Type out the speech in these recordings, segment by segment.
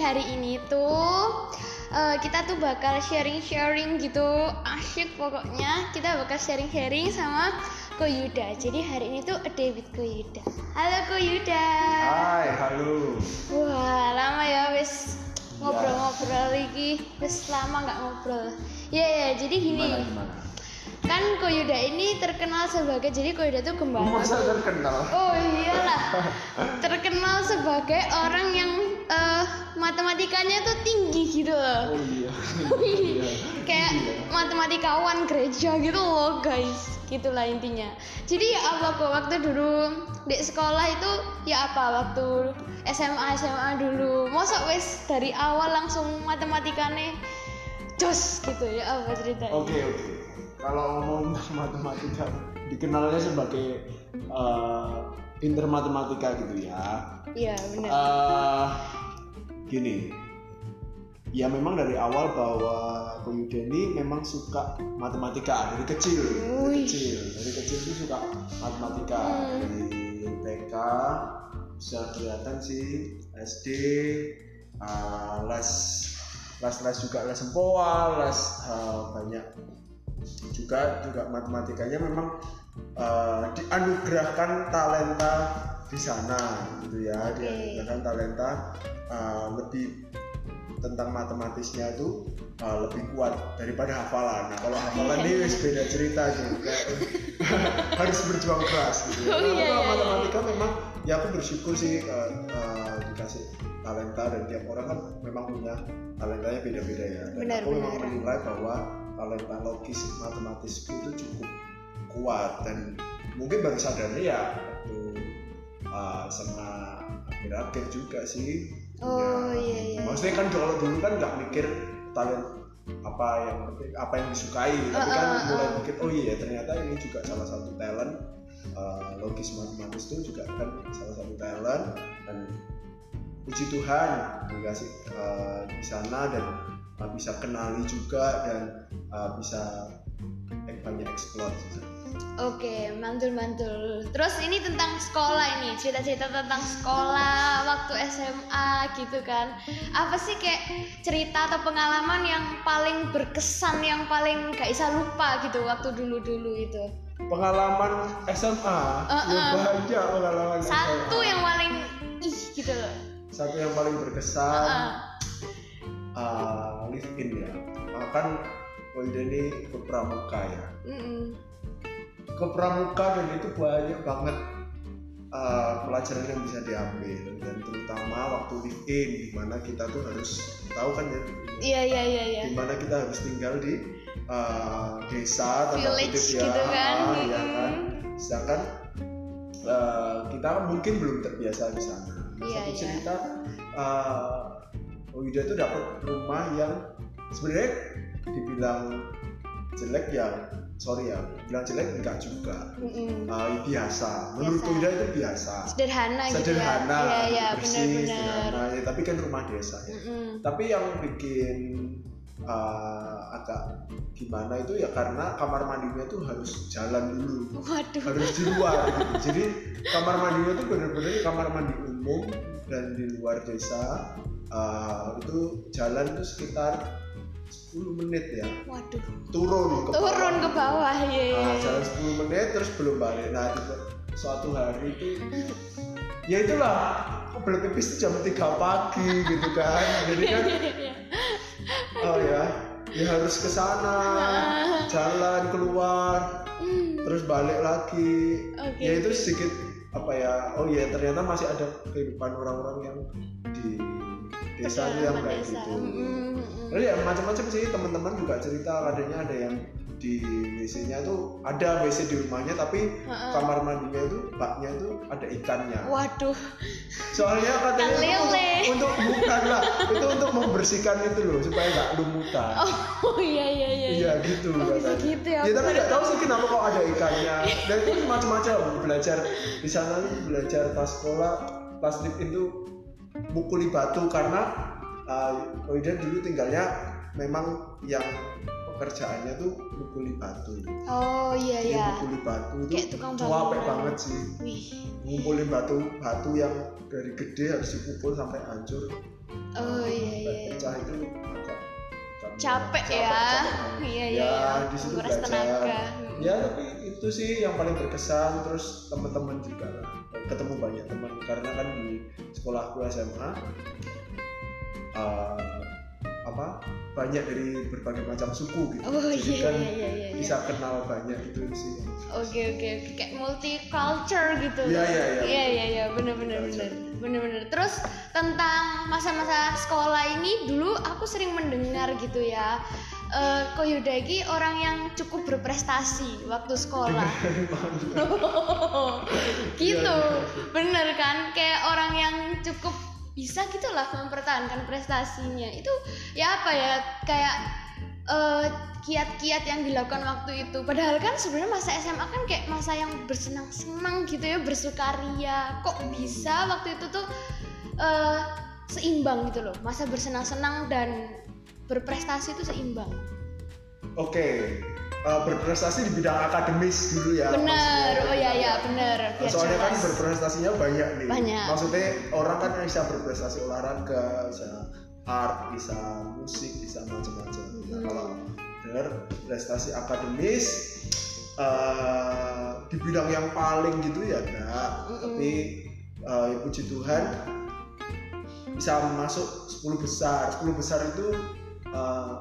hari ini tuh eh, kita tuh bakal sharing-sharing gitu asyik pokoknya kita bakal sharing-sharing sama Ko Yuda. Jadi hari ini tuh a day with Ko Yuda. Halo Ko Yuda. Hai, halo. Wah lama ya wis ngobrol-ngobrol lagi. Wis lama nggak ngobrol. Ya ya jadi gini. Gimana gimana? Kan Ko Yuda ini terkenal sebagai jadi Ko Yuda tuh gembala. Masa terkenal? Oh iyalah, terkenal sebagai orang yang eh, matematikanya tuh tinggi gitu loh. Oh iya. Iya. Kayak matematikawan gereja gitu loh guys, gitulah intinya. Jadi ya apa kok waktu dulu di sekolah itu ya apa waktu SMA SMA dulu, masa wes dari awal langsung matematikanya jos gitu ya apa ceritanya? Oke oke. Kalau ngomong matematika, dikenalnya sebagai eh, pinter matematika gitu ya. Iya benar. Eh, gini, ya memang dari awal bahwa ini memang suka matematika dari kecil, dari Wih. kecil, dari kecil itu suka matematika Hmm. dari TK bisa kelihatan sih SD eh, les les les juga les sempoa, les eh, banyak juga juga matematikanya memang eh, dianugerahkan talenta di sana gitu ya Oke. dianugerahkan talenta eh, lebih tentang matematisnya itu eh, lebih kuat daripada hafalan. Nah kalau hafalan ini wis beda cerita kayak harus berjuang keras gitu. Oh, Nah, iya, kalau iya, matematika memang ya aku bersyukur sih eh, eh, dikasih talenta dan tiap orang kan memang punya talentanya beda-beda ya. Dan Benar, aku memang benar. menilai bahwa talenta logis matematisku itu cukup kuat dan mungkin baru sadarnya ya uh, sama akhir-akhir juga sih Oh, Ya, iya, iya. maksudnya kan kalau dulu kan nggak mikir talent apa yang apa yang disukai tapi kan Uh, uh, mulai uh. mikir oh iya ternyata ini juga salah satu talent uh, logis matematis itu juga kan salah satu talent dan puji Tuhan dikasih uh, di sana dan uh, bisa kenali juga dan uh, bisa eh, banyak explore juga. Oke, mantul-mantul. Terus ini tentang sekolah ini, cerita-cerita tentang sekolah waktu SMA gitu kan. Apa sih kayak cerita atau pengalaman yang paling berkesan, yang paling gak bisa lupa gitu waktu dulu-dulu itu? pengalaman SMA Uh, ya uh. banyak pengalaman Satu SMA. yang paling ih gitu loh. satu yang paling berkesan Heeh. uh, live in ya Uh, kan Wilda ini ikut pramuka ya Mm-mm. Ke pramuka dan itu banyak banget uh, pelajaran yang bisa diambil dan terutama waktu live in di mana kita tuh harus tahu kan ya Iya iya iya iya. di mana kita harus tinggal di uh, desa tanda Village kutip ya, gitu kan. ah, ya kan sedangkan uh, kita mungkin belum terbiasa di sana Iya, satu iya. cerita uh, Wida itu dapat rumah yang sebenarnya dibilang jelek ya sorry ya bilang jelek enggak juga Mm-mm. Uh, biasa menurut Biasa. Wida itu biasa Sederhana, gitu sederhana ya. Iya iya bersih benar-benar. sederhana ya, tapi kan rumah desa ya Mm-mm. tapi yang bikin uh, agak gimana itu ya karena kamar mandinya tuh harus jalan dulu Waduh. harus di luar gitu. jadi kamar mandinya tuh bener-bener kamar mandi umum dan di luar desa uh, itu jalan tuh sekitar 10 menit ya Waduh. turun ke bawah. Turun ke bawah ya. Nah, jalan 10 menit terus belum balik nah itu suatu hari itu ya itulah aku belum pipis jam 3 pagi gitu kan jadi kan oh ya ya harus ke sana jalan keluar Hmm, terus balik lagi Oke. ya itu sedikit apa ya oh ya ternyata masih ada kehidupan orang-orang yang di desa yang kayak desa. gitu Mm, mm, mm. Terus ya macam-macam sih teman-teman juga cerita kadangnya ada yang di WC-nya tuh ada WC di rumahnya tapi Heeh. kamar mandinya itu baknya itu ada ikannya. Waduh. Soalnya katanya itu untuk, untuk bukan lah, itu untuk membersihkan itu loh supaya nggak lumutan. Oh iya iya iya. Iya gitu Oh, bisa katanya. gitu ya, Ya tapi nggak tahu sih kenapa kok ada ikannya. Dan itu macam-macam belajar di sana tuh belajar pas sekolah pas itu mukuli batu karena uh, Wida dulu tinggalnya memang yang pekerjaannya tuh mukuli batu. Oh iya iya. mukuli batu itu Kayak tukang capek banget sih. Wih. Ngumpulin batu batu yang dari gede harus dipukul sampai hancur. Oh, iya, iya, iya. pecah itu agak, capek capek, ya capek banget. iya ya iya iya. di situ belajar tenaga ya tapi itu sih yang paling berkesan terus teman-teman juga ketemu banyak teman karena kan di sekolahku SMA eh, apa banyak dari berbagai macam suku gitu. Oh jadi iya kan iya iya iya bisa kenal banyak itu sih. Oke oke oke. Kayak multicultural gitu. Iya, iya, iya. iya iya iya. Bener bener bener. Bener bener. Terus tentang masa-masa sekolah ini dulu aku sering mendengar gitu ya eh Koyuda ini orang yang cukup berprestasi waktu sekolah. Gitu. Iya, bener kan? Kayak orang yang cukup bisa gitulah mempertahankan prestasinya. Itu ya apa ya kayak eh, kiat-kiat yang dilakukan waktu itu. Padahal kan sebenarnya masa SMA kan kayak masa yang bersenang-senang gitu ya bersukaria. Kok bisa waktu itu tuh eh, seimbang gitu loh? Masa bersenang-senang dan berprestasi itu seimbang. Oke eh, berprestasi di bidang akademis dulu ya bener maksudnya. oh ya ya bener biar soalnya kan jelas. berprestasinya banyak nih Banyak. maksudnya orang kan bisa berprestasi olahraga bisa art bisa musik bisa macam-macam Nah, Hmm. kalau dengar prestasi akademis eh, di bidang yang paling gitu ya enggak Mm-mm. tapi eh, ya puji Tuhan bisa masuk 10 besar 10 besar itu eh,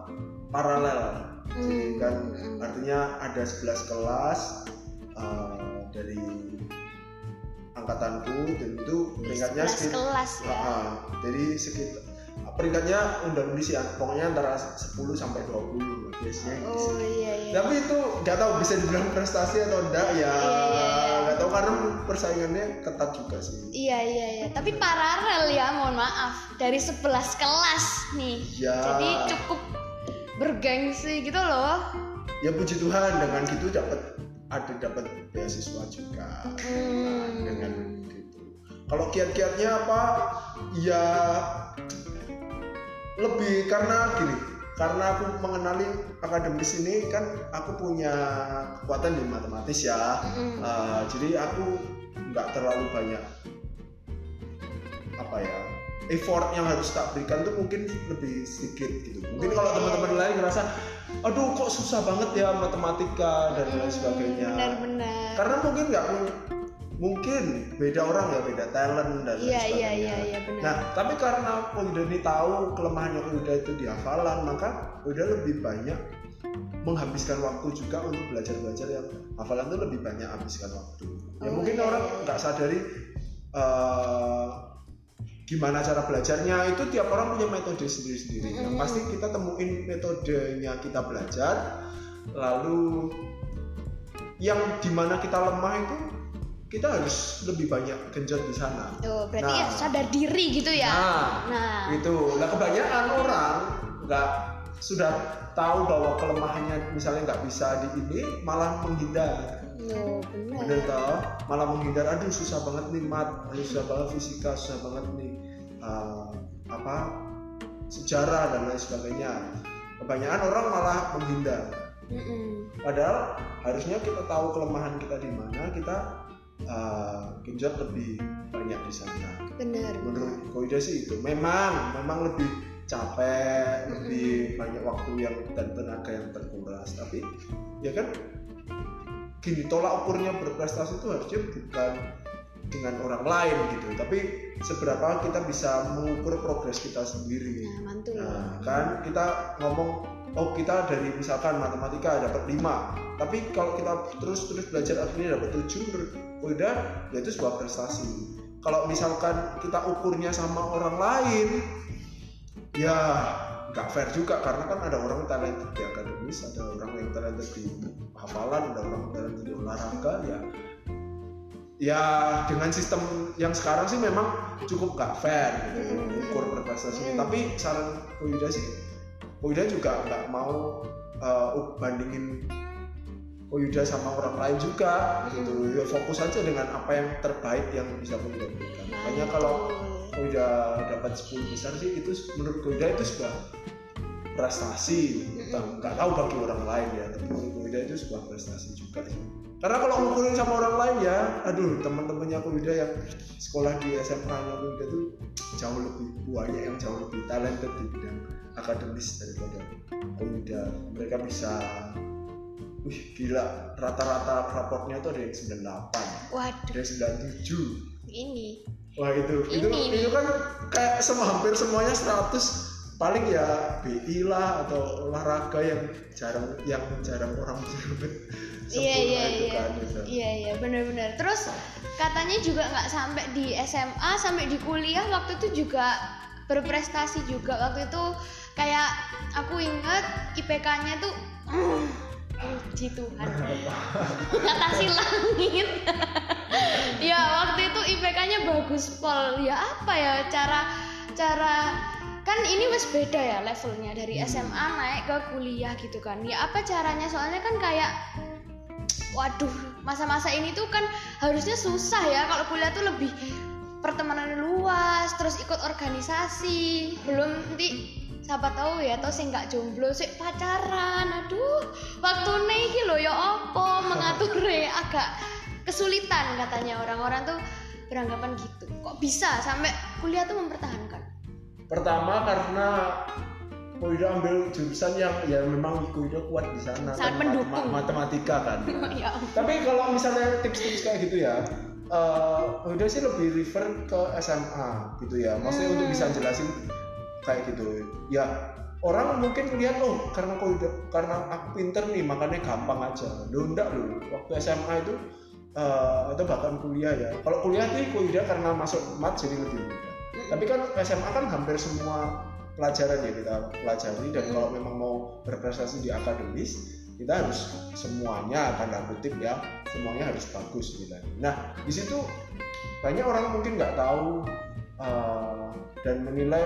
paralel jadi Hmm, kan artinya ada 11 kelas eh, dari angkatanku dan itu peringkatnya 11 sekitar kelas ya Ah, ah. jadi sekitar peringkatnya undang undi sih pokoknya antara 10 sampai 20 biasanya gitu oh iya iya tapi itu nggak tahu bisa dibilang prestasi atau enggak ya Iya, iya, iya. nggak tahu karena persaingannya ketat juga sih Iya iya iya, tapi paralel ya, mohon maaf. Dari 11 kelas nih. Ya. Jadi cukup bergengsi gitu loh. ya puji Tuhan dengan gitu dapat ada dapat beasiswa juga Hmm. dengan gitu kalau kiat-kiatnya apa ya lebih karena gini karena aku mengenali akademis ini kan aku punya kekuatan di matematis ya Mm. Uh, jadi aku nggak terlalu banyak apa ya effort yang harus tak berikan tuh mungkin lebih sedikit gitu mungkin Oh, kalau iya. teman-teman lain ngerasa aduh kok susah banget ya matematika dan lain Hmm, sebagainya Benar-benar. karena mungkin nggak mungkin beda orang ya beda talent dan lain Iya iya sebagainya iya iya benar. Nah, tapi karena Koida ini tahu kelemahannya Koida itu di hafalan, maka Koida lebih banyak menghabiskan waktu juga untuk belajar-belajar yang hafalan itu lebih banyak habiskan waktu. Ya Oh, mungkin iya, orang nggak sadari eh, gimana cara belajarnya itu tiap orang punya metode sendiri-sendiri. Yang Mm-mm. pasti kita temuin metodenya kita belajar, lalu yang di mana kita lemah itu kita harus lebih banyak genjot di sana. Oh, berarti Nah. ya sadar diri gitu ya. Nah, Nah. itu nah kebanyakan orang nggak sudah tahu bahwa kelemahannya misalnya nggak bisa di ini malah menghindar Oh, benar. bener toh malah menghindar aduh susah banget nih mat. Aduh susah banget fisika susah banget nih uh, apa sejarah dan lain sebagainya. Kebanyakan orang malah menghindar. Mm-mm. padahal harusnya kita tahu kelemahan kita di mana kita uh, genjot lebih banyak di sana. Benar. menurut Koida sih itu. Memang memang lebih capek lebih banyak waktu yang dan tenaga yang terkuras. Tapi ya kan gini tolak ukurnya berprestasi itu harusnya bukan dengan orang lain gitu. Tapi seberapa kita bisa mengukur progres kita sendiri. Nah, mantul. nah kan kita ngomong oh kita dari misalkan matematika dapat 5 tapi kalau kita terus terus belajar akhirnya dapat 7 menurut Koida ya itu sebuah prestasi. Kalau misalkan kita ukurnya sama orang lain ya nggak fair juga karena kan ada orang yang talented di akademis ada orang yang talented di hafalan ada orang yang talented di olahraga ya. Ya dengan sistem yang sekarang sih memang cukup nggak fair gitu Hmm. ukur berprestasinya Hmm. tapi saran Koida sih Koida juga nggak mau uh, bandingin Koida sama orang lain juga gitu. Ya fokus aja dengan apa yang terbaik yang bisa Koida berikan. Makanya kalau Koida dapat 10 besar sih itu menurut Koida itu sebuah prestasi. Mm-mm. nggak tahu bagi orang lain ya tapi bagi Kuida itu sebuah prestasi juga sih. Karena kalau ngumpulin sama orang lain ya aduh teman-temannya Kuida yang sekolah di SMA nya Kuida tuh jauh lebih banyak yang jauh lebih talented di bidang akademis daripada Kuida mereka bisa wih gila rata-rata raportnya tuh ada yang 98 waduh ada yang 97 ini Wah itu, itu, Ini itu kan kayak semua hampir semuanya 100 paling ya BI lah atau olahraga yang jarang yang jarang orang menyebut iya iya itu iya. kan gitu. iya iya benar-benar. Terus katanya juga nggak sampai di SMA sampai di kuliah waktu itu juga berprestasi juga. Waktu itu kayak aku inget IPK-nya tuh puji Tuhan. Ngatasi langit. Ya waktu itu IPK-nya bagus pol. Ya apa ya cara cara kan ini wes beda ya levelnya. Dari Hmm. SMA naik ke kuliah gitu kan. Ya apa caranya? Soalnya kan kayak waduh masa-masa ini tuh kan harusnya susah ya. Kalau kuliah tuh lebih pertemanan luas terus ikut organisasi. Belum nanti siapa tahu ya atau sih nggak jomblo sih pacaran aduh waktu iki lo ya opo mengatur agak kesulitan katanya orang-orang tuh beranggapan gitu kok bisa sampai kuliah tuh mempertahankan Pertama karena Koida ambil jurusan yang ya memang Koida kuat di sana Sangat kan mendukung. matematika kan. ya ampun. Tapi kalau misalnya tips-tips kayak gitu ya, eh udah sih lebih refer ke SMA gitu ya. Maksudnya Hmm. untuk bisa jelasin kayak gitu. Ya orang mungkin lihat oh karena udah karena aku pinter nih makanya gampang aja. Lo enggak lo. Waktu SMA itu eh atau bahkan kuliah ya. Kalau kuliah tuh kuliah karena masuk mat jadi lebih mudah. Tapi kan SMA kan hampir semua pelajaran ya kita pelajari dan Hmm. kalau memang mau berprestasi di akademis kita harus semuanya tanda kutip ya semuanya harus bagus gitu. Nah di situ banyak orang mungkin nggak tahu uh, dan menilai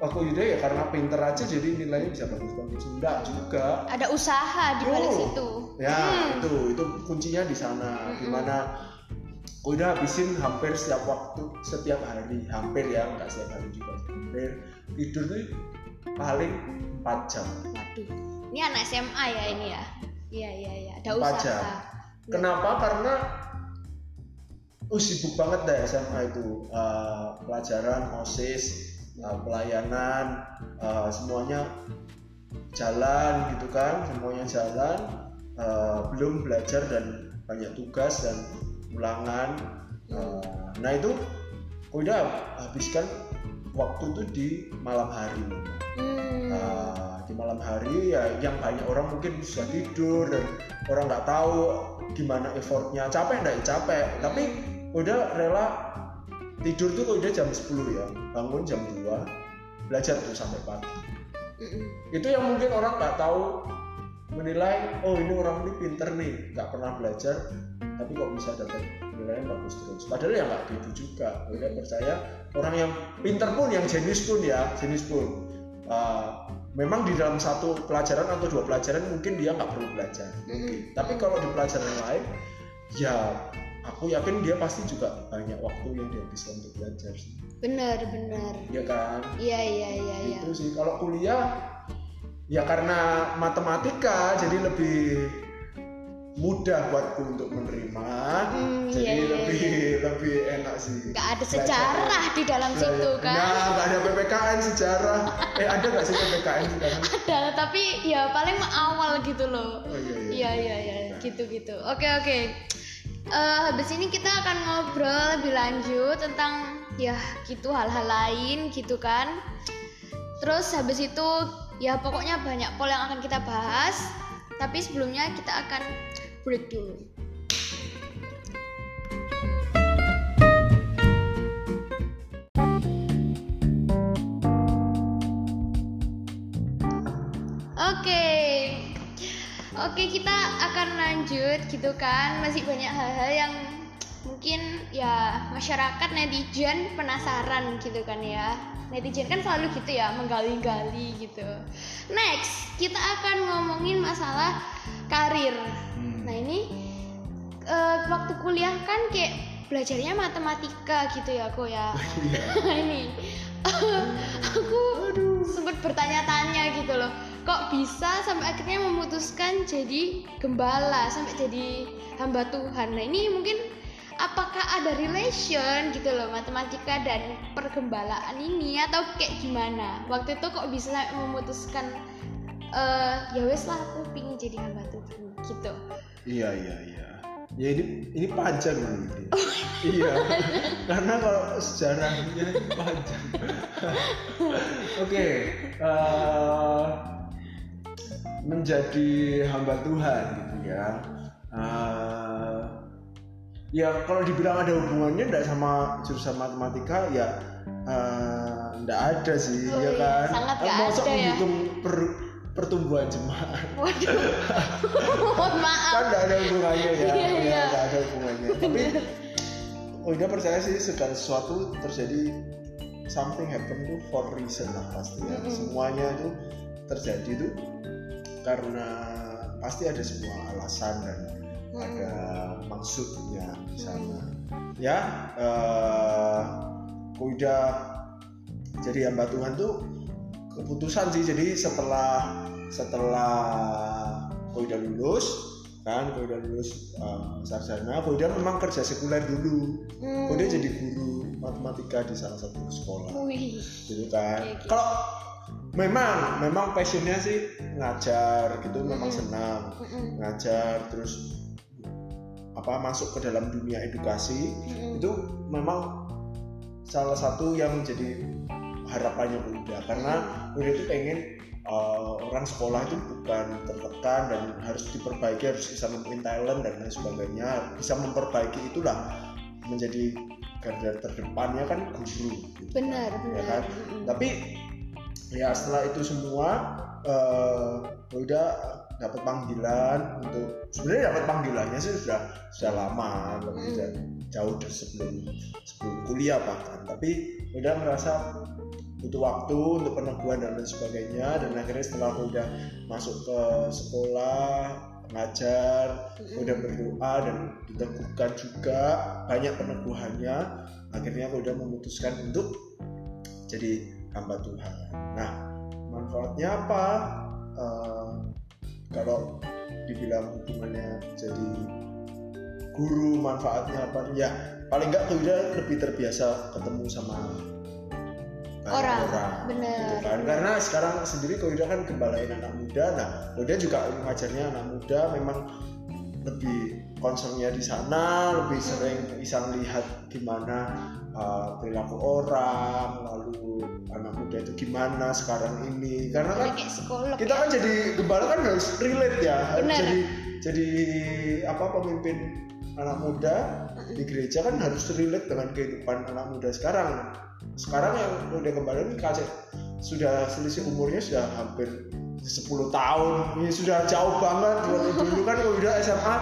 aku Yuda ya karena pinter aja jadi nilainya bisa bagus-bagus. Enggak juga. Ada usaha di balik Oh. situ. ya Hmm. itu itu kuncinya di sana. Mm-mm. di mana aku udah habisin hampir setiap waktu setiap hari. Hampir ya nggak setiap hari juga hampir. Tidur tuh paling 4 jam. Waduh. Ini anak SMA ya ini ya? Iya iya iya. Ada usaha. jam. Kenapa? Karena uh, sibuk banget deh SMA itu. Uh, pelajaran osis uh, pelayanan uh, semuanya jalan gitu kan semuanya jalan. Uh, belum belajar dan banyak tugas dan ulangan. Uh, nah itu udah habiskan waktu itu di malam hari. Hmm. Nah, di malam hari ya yang banyak orang mungkin sudah tidur dan orang nggak tahu gimana effortnya. Capek nggak capek. Tapi udah rela tidur tuh udah jam 10 ya? Bangun jam 2 belajar tuh sampai pagi. Itu yang mungkin orang nggak tahu menilai oh ini orang ini pinter nih nggak pernah belajar tapi kok bisa dapat nilainya bagus terus. Padahal ya nggak gitu juga. Udah percaya orang yang pinter pun yang jenius pun ya jenius pun. Uh, memang di dalam satu pelajaran atau dua pelajaran mungkin dia nggak perlu belajar. Mungkin tapi kalau di pelajaran lain ya aku yakin dia pasti juga banyak waktu yang dihabiskan untuk belajar sih. Bener bener ya kan? Iya iya iya iya. Itu sih. Kalau kuliah ya karena matematika jadi lebih mudah buatku untuk menerima. Hmm, jadi iya, iya, lebih lebih enak sih. Nggak ada Belajar. sejarah di dalam Belajar. situ kan? Nah nggak ada PPKN sejarah. Eh ada nggak sih PPKN sekarang ada tapi ya paling awal gitu loh. Oh iya iya iya iya. iya gitu gitu. Oke oke Eh, habis ini kita akan ngobrol lebih lanjut tentang ya gitu hal-hal lain gitu kan. Terus habis itu ya pokoknya banyak pola yang akan kita bahas. Tapi sebelumnya kita akan break dulu oke kita akan lanjut gitu kan. Masih banyak hal-hal yang mungkin ya masyarakat netizen penasaran gitu kan ya. Netizen kan selalu gitu ya menggali-gali gitu. Next kita akan ngomongin masalah karir. Hmm. Nah ini eh, waktu kuliah kan kayak belajarnya matematika gitu ya ya Iya. ini aku sempat bertanya-tanya gitu loh kok bisa sampai akhirnya memutuskan jadi gembala sampai jadi hamba Tuhan nah ini mungkin apakah ada relation gitu loh matematika dan pergembalaan ini atau kayak gimana waktu itu kok bisa sampai memutuskan eh ya wes lah aku pingin jadi hamba Tuhan gitu Iya iya iya. Ya ini ini panjang loh ini. iya. Karena kalau sejarahnya ini panjang. Oke. eh, menjadi hamba Tuhan gitu ya. Eh, ya kalau dibilang ada hubungannya enggak sama jurusan matematika ya eh, enggak ada sih Oh ya iya, kan. sangat nggak Masa ada ya. menghitung per- pertumbuhan jemaat waduh mohon maaf kan nggak ada hubungannya ya, Iya, ya iya. ada hubungannya. Tapi udah percaya sih segala sesuatu terjadi something happen tuh for reason lah pasti ya. Mm-mm. Semuanya itu terjadi tuh karena pasti ada semua alasan dan Mm-mm. ada maksudnya di sana. Ya, eh udah jadi hamba Tuhan tuh keputusan sih. Jadi setelah setelah kau udah lulus kan kau udah lulus eh, sarjana kau udah memang kerja sekuler dulu Hmm. kau udah jadi guru matematika di salah satu sekolah Wih. gitu kan Oke, oke. kalau memang memang passionnya sih ngajar gitu memang senang ngajar terus apa masuk ke dalam dunia edukasi. Itu memang salah satu yang menjadi harapannya Buddha karena Buddha itu pengen uh, orang sekolah itu bukan tertekan dan harus diperbaiki harus bisa nemuin talent dan lain sebagainya. Bisa memperbaiki itulah menjadi garda terdepannya kan guru gitu. benar ya benar. kan? Mm-mm. tapi ya setelah itu semua eh udah dapat panggilan untuk sebenarnya dapat panggilannya sih sudah sudah lama lebih Mm. da- jauh dari sebelum sebelum kuliah bahkan tapi udah merasa butuh waktu untuk peneguhan dan lain sebagainya dan akhirnya setelah aku udah masuk ke sekolah ngajar Mm-mm. udah berdoa dan diteguhkan juga banyak peneguhannya akhirnya aku udah memutuskan untuk jadi hamba Tuhan. Nah manfaatnya apa? Eh, kalau dibilang hubungannya jadi guru manfaatnya apa? Ya paling nggak udah lebih terbiasa ketemu sama Orang, orang bener. gitu kan. karena sekarang sendiri Koida kan gembalain anak muda. Nah Koida juga ngajarnya anak muda memang lebih concernnya di sana lebih sering bisa melihat gimana uh, perilaku orang lalu anak muda itu gimana sekarang ini. Karena kan kita ya. kan jadi gembala kan harus relate ya. Harus Bener. jadi jadi apa pemimpin anak muda di gereja kan harus relate dengan kehidupan anak muda sekarang. Sekarang yang udah gembala ini kaca sudah selisih umurnya sudah hampir 10 tahun. Ini sudah jauh banget dulu dulu kan kalau udah SMA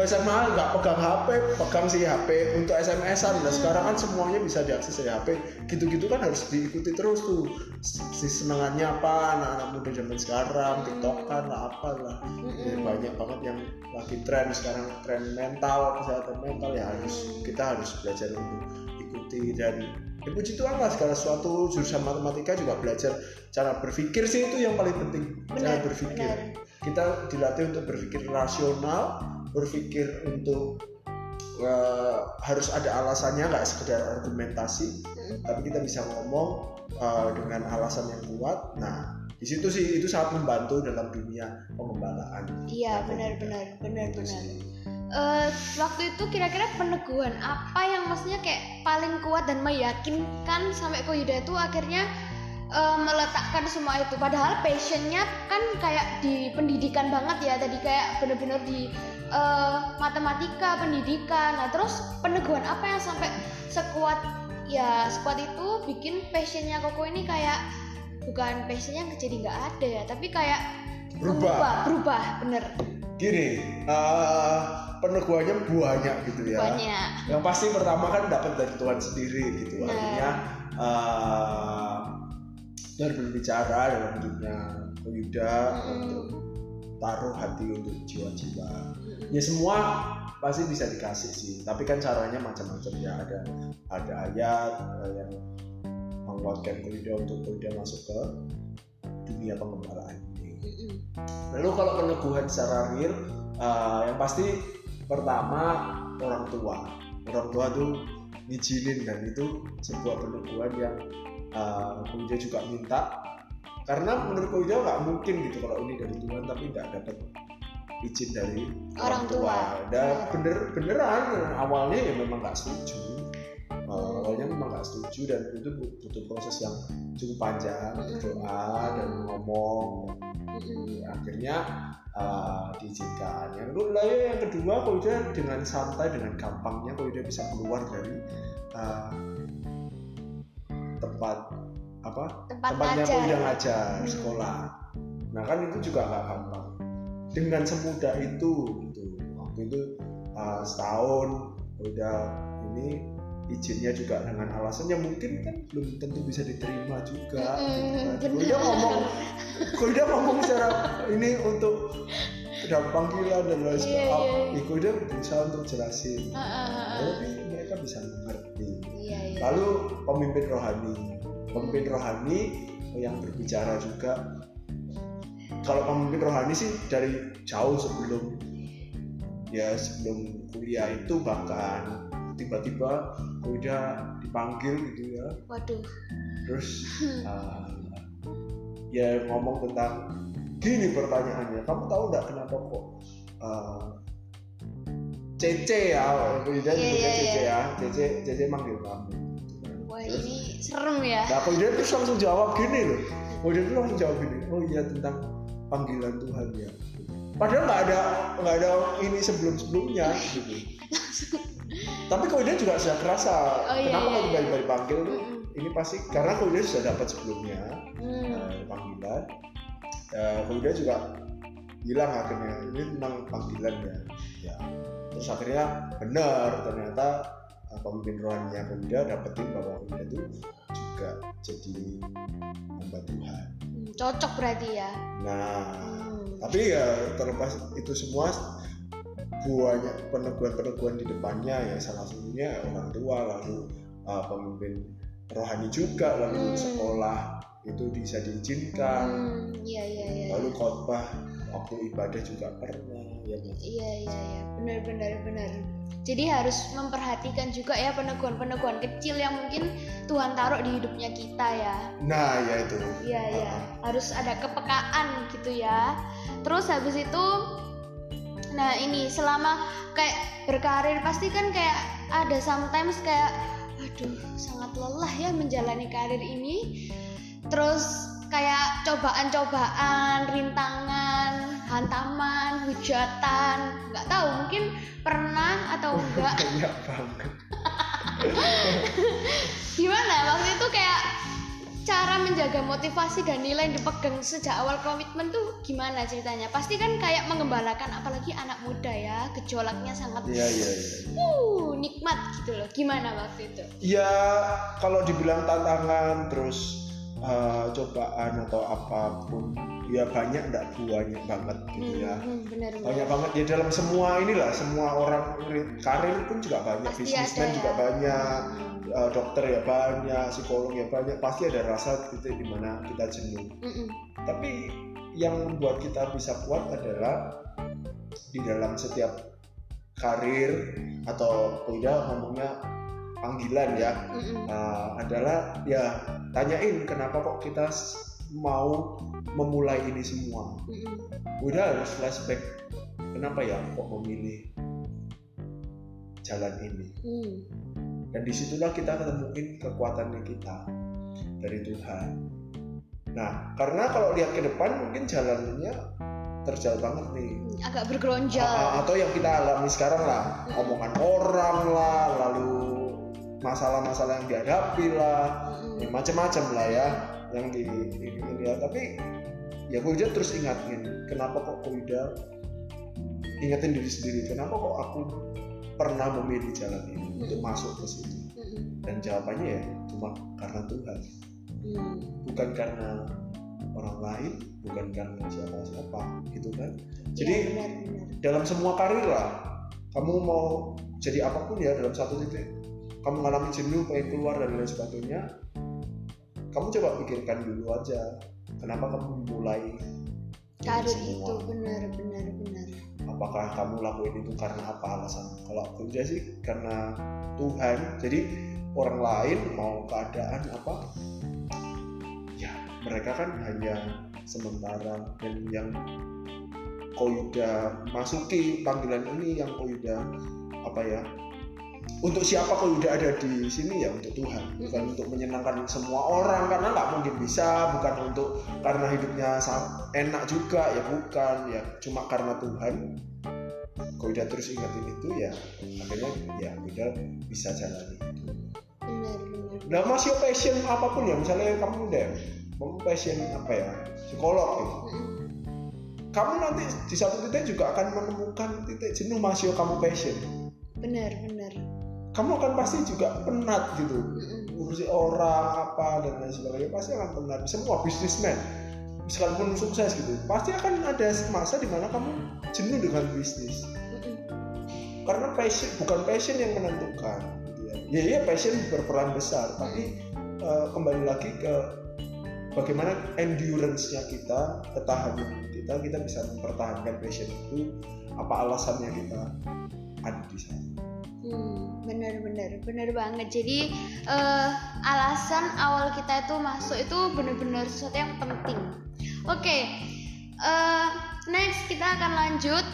SMA nggak pegang HP pegang sih HP untuk SMS-an nah sekarang kan semuanya bisa diakses dari HP gitu-gitu kan harus diikuti terus tuh. Si senangannya apa anak-anak muda zaman sekarang tiktokan lah apa lah. Ya, Mm-mm. banyak banget yang lagi tren sekarang tren mental kesehatan mental. Ya harus kita harus belajar untuk ikuti. Dan ya puji Tuhan lah segala sesuatu jurusan matematika juga belajar. Cara berpikir sih itu yang paling penting. Cara berpikir. benar. kita dilatih untuk berpikir rasional berpikir untuk eh, harus ada alasannya nggak sekedar argumentasi Mm-mm. tapi kita bisa ngomong eh, dengan alasan yang kuat nah di situ sih itu sangat membantu dalam dunia pengembalaan Iya Ya, benar-benar Gitu benar-benar. sih. Eh, waktu itu kira-kira peneguhan apa yang maksudnya kayak paling kuat dan meyakinkan sampai Koyuda itu akhirnya eh, meletakkan semua itu. Padahal passionnya kan kayak di pendidikan banget ya. Tadi kayak bener-bener di eh, matematika pendidikan. Nah terus peneguhan apa yang sampai sekuat ya sekuat itu bikin passionnya Koko ini kayak bukan passionnya jadi nggak ada ya tapi kayak Berubah. mengubah, berubah bener. Gini eh, peneguhannya banyak gitu ya. Banyak. Yang pasti pertama kan dapat dari Tuhan sendiri gitu. Nah. artinya Tuhan berbicara dalam hidupnya Yuda Mm-mm. untuk taruh hati untuk jiwa-jiwa ya semua pasti bisa dikasih sih tapi kan caranya macam-macam ya ada ada ayat ada yang menguatkan Koida untuk Koida masuk ke dunia pengembalaan ini Mm-mm. lalu kalau peneguhan secara real uh, yang pasti pertama orang tua orang tua tuh ngizinin dan itu sebuah peneguhan yang uh, juga minta. Karena menurut Koida nggak mungkin gitu kalau ini dari Tuhan tapi nggak dapat izin dari Orang tua. dan bener beneran awalnya ya memang nggak setuju. Uh, awalnya memang nggak setuju dan itu butuh proses yang cukup panjang berdoa dan ngomong. Mm-mm. akhirnya uh, diizinkan. Yang kedua lah ya, yang kedua Koida dengan santai dengan gampangnya Koida bisa keluar dari uh, tempat apa? Tempat tempatnya ngajar. Koida ngajar Hmm. sekolah. Nah kan itu juga nggak gampang. Dengan semudah itu gitu. Waktu itu uh, setahun Koida ini izinnya juga dengan alasannya mungkin kan belum tentu bisa diterima juga Mm-mm, gitu kan. ngomong Koida ngomong secara ini untuk dapat panggilan dan lain Iya, sebagainya. iya. Ya, Koida berusaha untuk jelasin. Ah, ah, ah. tapi mereka bisa mengerti lalu pemimpin rohani. Pemimpin rohani yang berbicara juga. Kalau pemimpin rohani sih dari jauh sebelum ya sebelum kuliah itu bahkan tiba-tiba udah dipanggil gitu ya. Waduh. Terus uh, ya ngomong tentang gini pertanyaannya kamu tahu nggak kenapa kok uh, Cece ya, udah Iya, nyebutnya iya, Cece iya. ya, Cece, Cece manggil kamu. Ini serem ya Nah, kalau dia terus langsung jawab gini loh. Oh dia langsung jawab gini. Oh iya tentang panggilan Tuhan ya. Padahal nggak ada nggak ada ini sebelum sebelumnya gitu. Tapi kalau dia juga sudah kerasa. Oh, iya, Kenapa iya, kalau iya. tiba-tiba dipanggil tuh? Mm-mm. Ini pasti karena kalau dia sudah dapat sebelumnya Hmm. eh, panggilan. Eh, kalau dia juga bilang akhirnya ini tentang panggilan ya. ya. Terus akhirnya benar ternyata eh, pemimpin rohaninya Koda dapetin bahwa Koda itu juga jadi hamba Tuhan. Hmm, cocok berarti ya Nah, Hmm. tapi ya terlepas itu semua banyak peneguhan-peneguhan di depannya ya salah satunya orang tua lalu uh, pemimpin rohani juga lalu Hmm. sekolah itu bisa diizinkan Hmm, iya iya iya lalu khotbah waktu ibadah juga pernah ya kan? iya iya iya benar benar benar jadi harus memperhatikan juga ya peneguhan-peneguhan kecil yang mungkin Tuhan taruh di hidupnya kita ya nah ya itu Iya iya, harus ada kepekaan gitu ya. Terus habis itu, nah ini selama kayak berkarir pasti kan kayak ada sometimes kayak, aduh sangat lelah ya menjalani karir ini. Terus kayak cobaan-cobaan, rintangan, hantaman, hujatan, nggak tahu mungkin pernah atau enggak. banyak banget Gimana waktu itu kayak cara menjaga motivasi dan nilai yang dipegang sejak awal komitmen tuh gimana ceritanya? Pasti kan kayak mengembalakan apalagi anak muda ya, gejolaknya sangat iya iya iya uh, nikmat gitu loh. Gimana waktu itu? ya kalau dibilang tantangan terus uh, cobaan atau apa pun ya banyak enggak banyak banget gitu ya Hmm, bener banyak banget ya dalam semua inilah semua orang ri- karir pun juga banyak bisnismen ada juga ya. banyak uh, dokter ya banyak psikolog ya banyak pasti ada rasa titik di mana kita jenuh Mm-mm. tapi yang membuat kita bisa kuat adalah di dalam setiap karir atau tidak ngomongnya panggilan ya Mm-mm. uh, adalah ya tanyain kenapa kok kita mau memulai ini semua Mm-mm. udah harus flashback kenapa ya kok memilih jalan ini Hmm. dan di situlah kita ketemuin kekuatannya kita dari Tuhan nah karena kalau lihat ke depan mungkin jalannya terjal banget nih Agak bergeronjol. A- atau yang kita alami sekarang lah omongan orang lah lalu masalah-masalah yang dihadapi lah. Ya, macam-macam lah ya yang di ini, ya tapi ya Koida terus ingatin kenapa kok Koida ingetin diri sendiri? Kenapa kok aku pernah memilih jalan ini untuk masuk ke situ? Mm-mm. dan jawabannya ya cuma karena Tuhan. Hmm. bukan karena orang lain bukan karena siapa-siapa gitu kan? Iya, jadi benar, benar. dalam semua karir lah kamu mau jadi apa pun ya dalam satu titik kamu mengalami jenuh pengen keluar dan lain sebagainya kamu coba pikirkan dulu aja kenapa kamu mulai karir itu benar benar benar. Apakah kamu lakuin itu karena apa alasan? Kalau aku aja sih karena Tuhan. Jadi orang lain mau keadaan apa? Ya mereka kan hanya sementara dan yang Koyuda masuki panggilan ini yang Koyuda apa ya untuk siapa Koyuda ada di sini ya untuk Tuhan. Bukan untuk menyenangkan semua orang karena nggak mungkin bisa. Bukan untuk karena hidupnya enak juga ya bukan. Ya cuma karena Tuhan. Koyuda terus ingatin itu ya akhirnya ya Koyuda bisa jalani itu. Benar benar. Nah masih passion apa pun ya misalnya kamu udah kamu passion apa ya psikolog gitu. Kamu nanti di satu titik juga akan menemukan titik jenuh masih kamu passion. Benar benar kamu akan pasti juga penat gitu. Ngurusi orang apa dan lain sebagainya pasti akan penat. Semua bisnismen sekalipun sukses gitu pasti akan ada masa di mana kamu jenuh dengan bisnis. Karena passion bukan passion yang menentukan. Gitu ya ya iya passion berperan besar tapi eh, kembali lagi ke bagaimana endurance-nya kita ketahanan kita kita bisa mempertahankan passion itu apa alasannya kita ada di sana Hmm, benar benar banget. Jadi eh, alasan awal kita itu masuk itu benar-benar sesuatu yang penting. Oke, eh, next kita akan lanjut.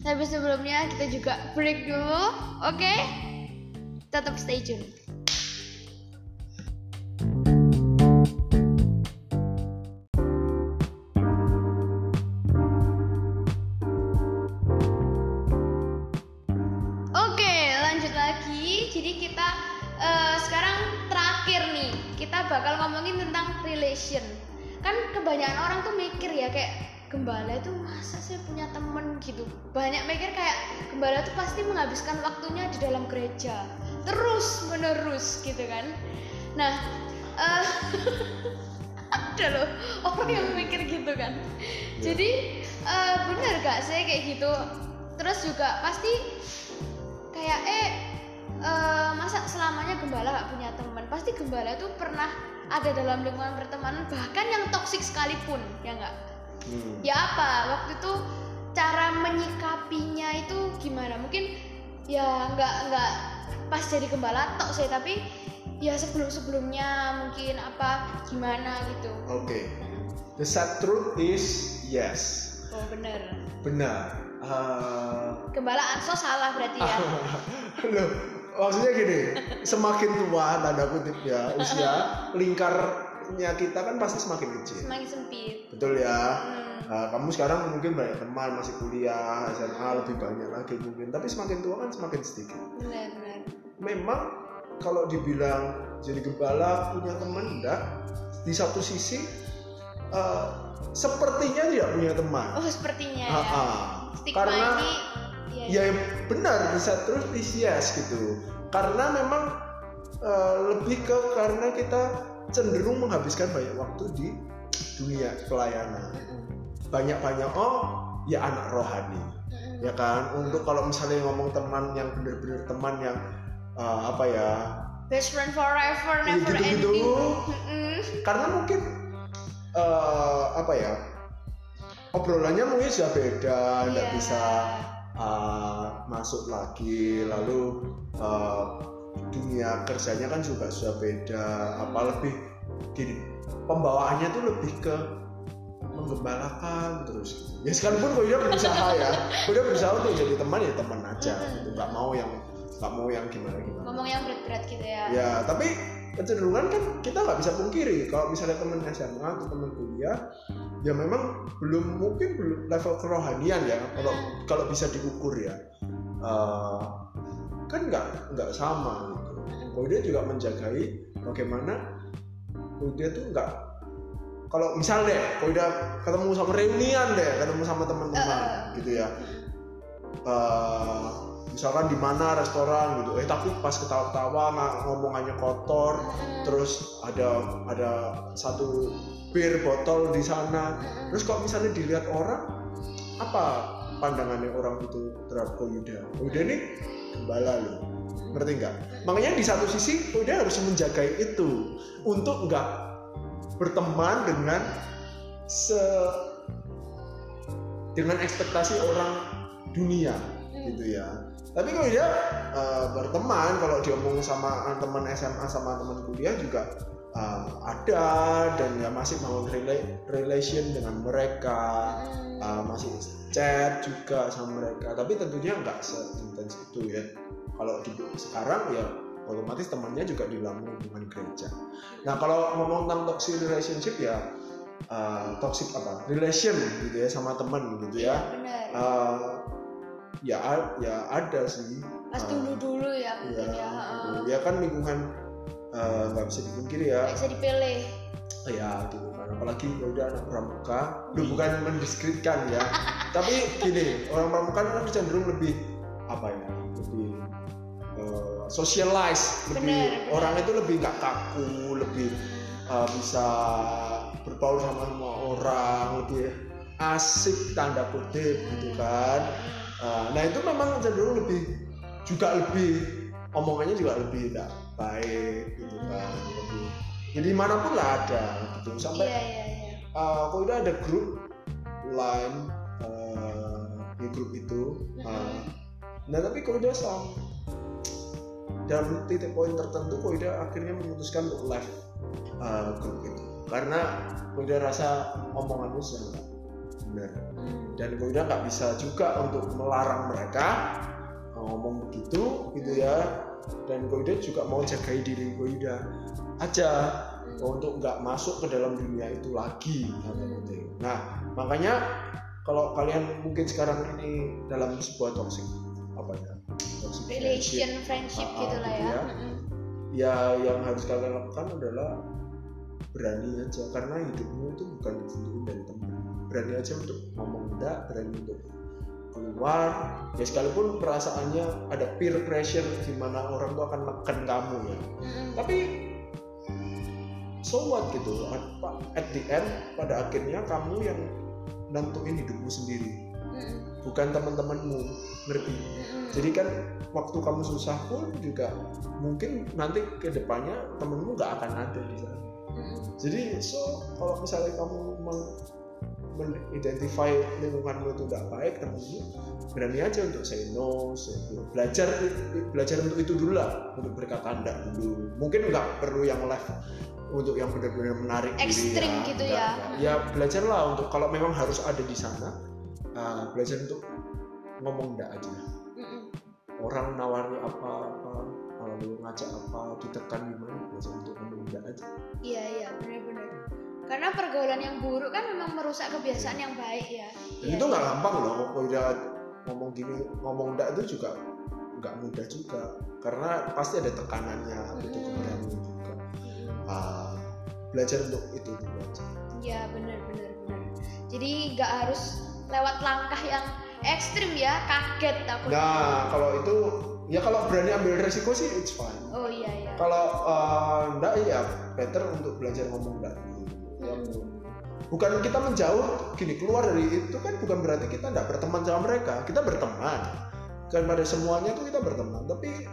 Tapi sebelumnya kita juga break dulu. Oke, tetap stay tune. Jadi kita eh, sekarang terakhir nih, kita bakal ngomongin tentang relation. Kan kebanyakan orang tuh mikir ya kayak gembala itu masa sih punya temen gitu. Banyak mikir kayak gembala tuh pasti menghabiskan waktunya di dalam gereja, terus menerus gitu kan. Nah, eh, ada loh orang yang mikir gitu kan. Jadi eh, bener gak sih kayak gitu? Terus juga pasti kayak eh eh, masa selamanya gembala gak punya teman pasti gembala itu pernah ada dalam lingkungan pertemanan bahkan yang toksik sekalipun ya nggak Hmm. ya apa waktu itu cara menyikapinya itu gimana mungkin ya nggak nggak pas jadi gembala tok sih tapi ya sebelum sebelumnya mungkin apa gimana gitu Oke. The sad truth is yes. oh bener Benar. Eh, gembala anso salah berarti ya Loh, maksudnya gini, semakin tua tanda kutip ya usia lingkarnya kita kan pasti semakin kecil. semakin sempit Betul ya. Hmm, Nah, kamu sekarang mungkin banyak teman masih kuliah SMA lebih banyak lagi mungkin, tapi semakin tua kan semakin sedikit. benar benar Memang kalau dibilang jadi gembala punya teman enggak, di satu sisi eh, sepertinya tidak punya teman. oh sepertinya Ah, ya ah. stigma Karena ini ya, ya benar bisa terus yes gitu karena memang eh, lebih ke karena kita cenderung menghabiskan banyak waktu di dunia pelayanan banyak banyak oh ya anak rohani ya kan untuk kalau misalnya ngomong teman yang benar-benar teman yang eh, apa ya best friend forever Ya, never gitu-gitu. ending Mm-mm. karena mungkin eh, apa ya obrolannya mungkin sudah beda nggak Iya. bisa uh, masuk lagi lalu uh, dunia kerjanya kan juga sudah beda. Apa lebih gini pembawaannya tuh lebih ke menggembalakan terus gitu. ya sekalipun gue udah berusaha ya. Gue udah berusaha untuk jadi teman ya teman aja gitu. Nggak mau yang nggak mau yang gimana gimana. Ngomong yang berat-berat gitu ya. Ya tapi kecenderungan kan kita nggak bisa pungkiri. Kalau misalnya teman SMA atau teman kuliah ya memang belum mungkin belum level kerohanian ya kalau kalau bisa diukur ya. Eh, kan nggak nggak sama gitu. Dia juga menjagai bagaimana kalau dia tuh nggak kalau misalnya deh kalau dia ketemu sama reunian deh ketemu sama teman-teman gitu ya. Eh, misalkan di mana restoran gitu. Eh tapi pas ketawa-ketawa ngomongannya kotor Mm-mm. terus ada ada satu bir botol di sana. Terus kok misalnya dilihat orang apa pandangannya orang itu terhadap Koyuda Koyuda ini gembala loh. Ngerti nggak? Makanya di satu sisi Koyuda harus menjaga itu untuk nggak berteman dengan se dengan ekspektasi orang dunia gitu ya. Tapi kalau dia uh, berteman kalau dia ngomong sama teman SMA sama teman kuliah juga uh, ada dan ya masih mau relation dengan mereka uh, masih chat juga sama mereka. Tapi tentunya nggak seintens itu ya. Kalau di sekarang ya otomatis temannya juga di dalam lingkungan gereja. Nah kalau ngomong tentang toxic relationship ya uh, toxic apa? Relation gitu ya sama teman gitu ya. Uh, ya ya ada sih. Pas dulu dulu ya mungkin ya ya, ya kan lingkungan nggak uh, bisa dipungkiri ya. Bisa dipilih. Ya gitu kan apalagi kalau udah anak pramuka. Lu bukan mendiskreditkan ya. Tapi gini orang pramuka kan cenderung lebih apa ya lebih uh, socialize. Lebih bener, orang itu lebih nggak kaku lebih uh, bisa berbaur sama semua orang lebih asik tanda kutip gitu kan. Ah, nah itu memang cenderung lebih juga lebih omongannya juga lebih tidak baik gitu kan lebih. Jadi ya mana pun lah ada gitu. Sampai yeah, yeah, yeah. Uh, kalau udah ada grup line uh, di grup itu uh, nah tapi kalau udah sam dalam titik poin tertentu kok udah akhirnya memutuskan untuk live uh, grup itu. Karena udah rasa omongannya sudah benar. Dan udah nggak bisa juga untuk melarang mereka ngomong begitu gitu ya dan Goida juga mau jagai diri Goida aja. Untuk nggak masuk ke dalam dunia itu lagi nah makanya kalau kalian mungkin sekarang ini dalam sebuah toxic apa ya toxic relation friendship, friendship uh, gitu lah ya. Ya, ya yang harus kalian lakukan adalah berani aja. Karena hidupmu itu bukan ditentuin dari teman. Berani aja untuk ngomong enggak berani untuk keluar ya sekalipun perasaannya ada peer pressure di mana orang tuh akan neken kamu ya. Tapi so what gitu at the end pada akhirnya kamu yang nentuin hidupmu sendiri bukan teman-temanmu ngerti? Jadi kan waktu kamu susah pun juga mungkin nanti ke depannya temenmu nggak akan ada di sana. Jadi so kalau misalnya kamu mengidentify lingkunganmu itu tidak baik temenmu berani aja untuk say no say no. belajar belajar untuk itu dulu lah untuk berkata tidak dulu. Mungkin nggak perlu yang live untuk yang benar-benar menarik ekstrim diri ya. gitu ya. ya belajarlah untuk kalau memang harus ada di sana uh, belajar untuk ngomong enggak aja. Orang nawari apa apa lalu ngajak apa ditekan gimana belajar untuk ngomong enggak aja. Iya iya benar-benar karena pergaulan yang buruk kan memang merusak kebiasaan yang baik ya. Dan ya, itu nggak gampang loh kalau udah ngomong gini ngomong enggak itu juga nggak mudah juga karena pasti ada tekanannya hmm. itu kemudian juga uh, belajar untuk itu dulu aja. Ya benar benar benar. Jadi nggak harus lewat langkah yang ekstrim ya kaget aku. Nah kalau itu ya kalau berani ambil resiko sih it's fine. Oh iya iya. Kalau uh, enggak ya better untuk belajar ngomong enggak bukan kita menjauh gini keluar dari itu kan bukan berarti kita tidak berteman sama mereka. Kita berteman. Kan pada semuanya itu kita berteman. Tapi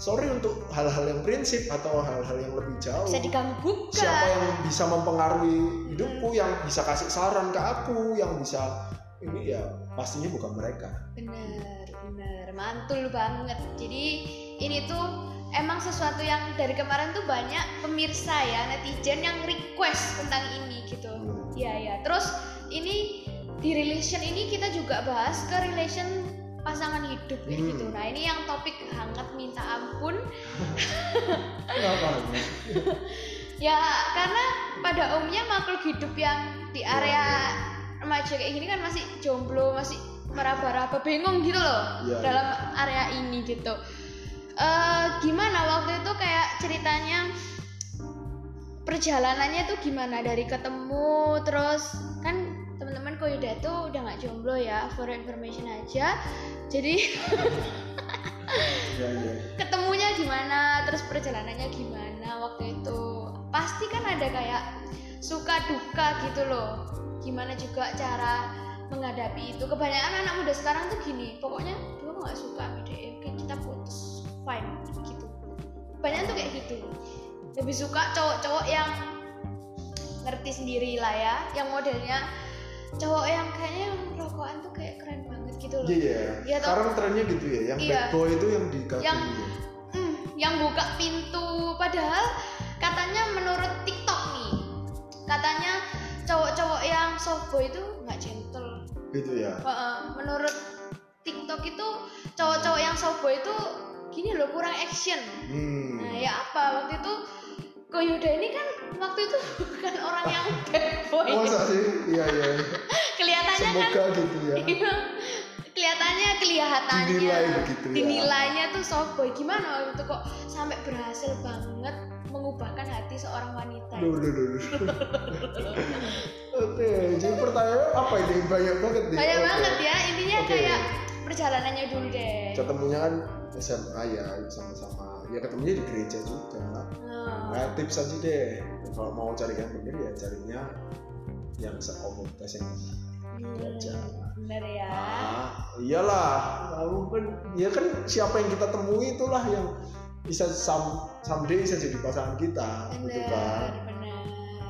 sorry untuk hal-hal yang prinsip atau hal-hal yang lebih jauh. Bisa diganggu siapa yang bisa mempengaruhi hidupku yang bisa kasih saran ke aku yang bisa ini ya pastinya bukan mereka. Bener bener. Mantul banget. Jadi ini tuh emang sesuatu yang dari kemarin tuh banyak pemirsa ya netizen yang request tentang ini gitu. Ya ya terus ini di relation ini kita juga bahas ke relation pasangan hidup ya hmm. gitu nah ini yang topik hangat minta ampun. Ya karena pada umumnya makhluk hidup yang di area remaja kayak gini kan masih jomblo masih meraba-raba bingung gitu loh ya, dalam area ini gitu uh, gimana? Waktu itu kayak ceritanya perjalanannya tuh gimana? Dari ketemu terus kan teman-teman Koyoda tuh udah nggak jomblo ya for information aja. Jadi ya, ya. ketemunya gimana? Terus perjalanannya gimana waktu itu? Pasti kan ada kayak suka duka gitu loh. Gimana juga cara menghadapi itu? Kebanyakan anak muda sekarang tuh gini pokoknya gue nggak suka sama dia oke kita putus fine gitu banyak tuh kayak gitu lebih suka cowok-cowok yang ngerti sendiri lah ya yang modelnya cowok yang kayaknya yang rokokan tuh kayak keren banget gitu loh Iya, Iya, toh. sekarang trennya gitu ya. Yang Iya. bad boy itu yang dikagumi. Yang- Hmm, yang buka pintu padahal katanya menurut TikTok nih katanya cowok-cowok yang soft boy itu nggak gentle gitu ya. Menurut TikTok itu cowok-cowok yang soft boy itu gini loh kurang action Hmm. nah ya apa waktu itu Koyuda ini kan waktu itu bukan orang yang bad boy Masa sih? Iya iya. kelihatannya kan Semoga gitu ya. Iya. kelihatannya kelihatannya Dinilai begitu ya. dinilainya tuh soft boy gimana waktu itu kok sampai berhasil banget mengubahkan hati seorang wanita Duh, duh, duh, duh. Oke, jadi pertanyaannya apa ini? Banyak banget nih. banyak Oke. banget ya intinya Oke. kayak perjalanannya dulu deh Ketemunya kan SMA ya, sama-sama. Ya ketemunya di gereja juga. Nah, Nah, tips aja deh. Kalau mau cari yang bener ya carinya yang sekomunitas yang benar. aja. hmm, bener ya Ah, iyalah. Lalu kan, ya kan siapa yang kita temui itulah yang bisa some, someday bisa jadi pasangan kita, gitu bener kan. bener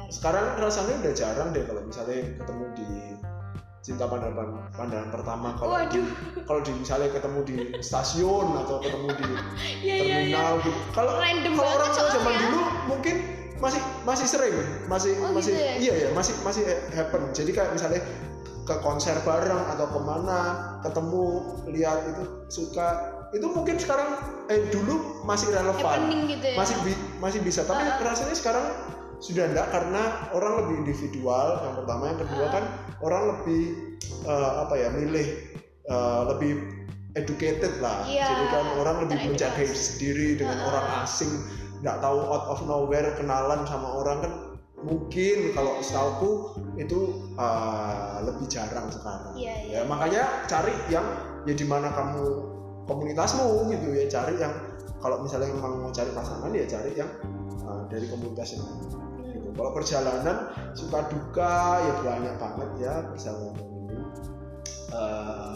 Sekarang rasanya udah jarang deh kalau misalnya ketemu di cinta pandangan pandangan pertama kalau waduh kalau di misalnya ketemu di stasiun atau ketemu di iya iya iya terminal gitu. Kalau Random kalau orang tua zaman soalnya. dulu mungkin masih masih sering, masih Oh, masih gitu ya? iya ya masih masih happen. Jadi kayak misalnya ke konser bareng atau ke mana ketemu lihat itu suka itu mungkin sekarang eh dulu masih relevan gitu ya masih bi- masih bisa tapi Ah. rasanya sekarang sudah enggak karena orang lebih individual yang pertama yang kedua kan orang lebih eh, apa ya milih eh, lebih educated lah Iya, jadi kan orang lebih menjaga diri sendiri dengan Ah. orang asing nggak tahu out of nowhere kenalan sama orang kan mungkin kalau setauku itu eh, lebih jarang sekarang Iya, iya. ya makanya cari yang ya di mana kamu komunitasmu gitu ya cari yang kalau misalnya memang mau cari pasangan ya cari yang uh, dari komunitas yang. Kalau perjalanan suka duka ya banyak banget ya perjalanan ini. Uh,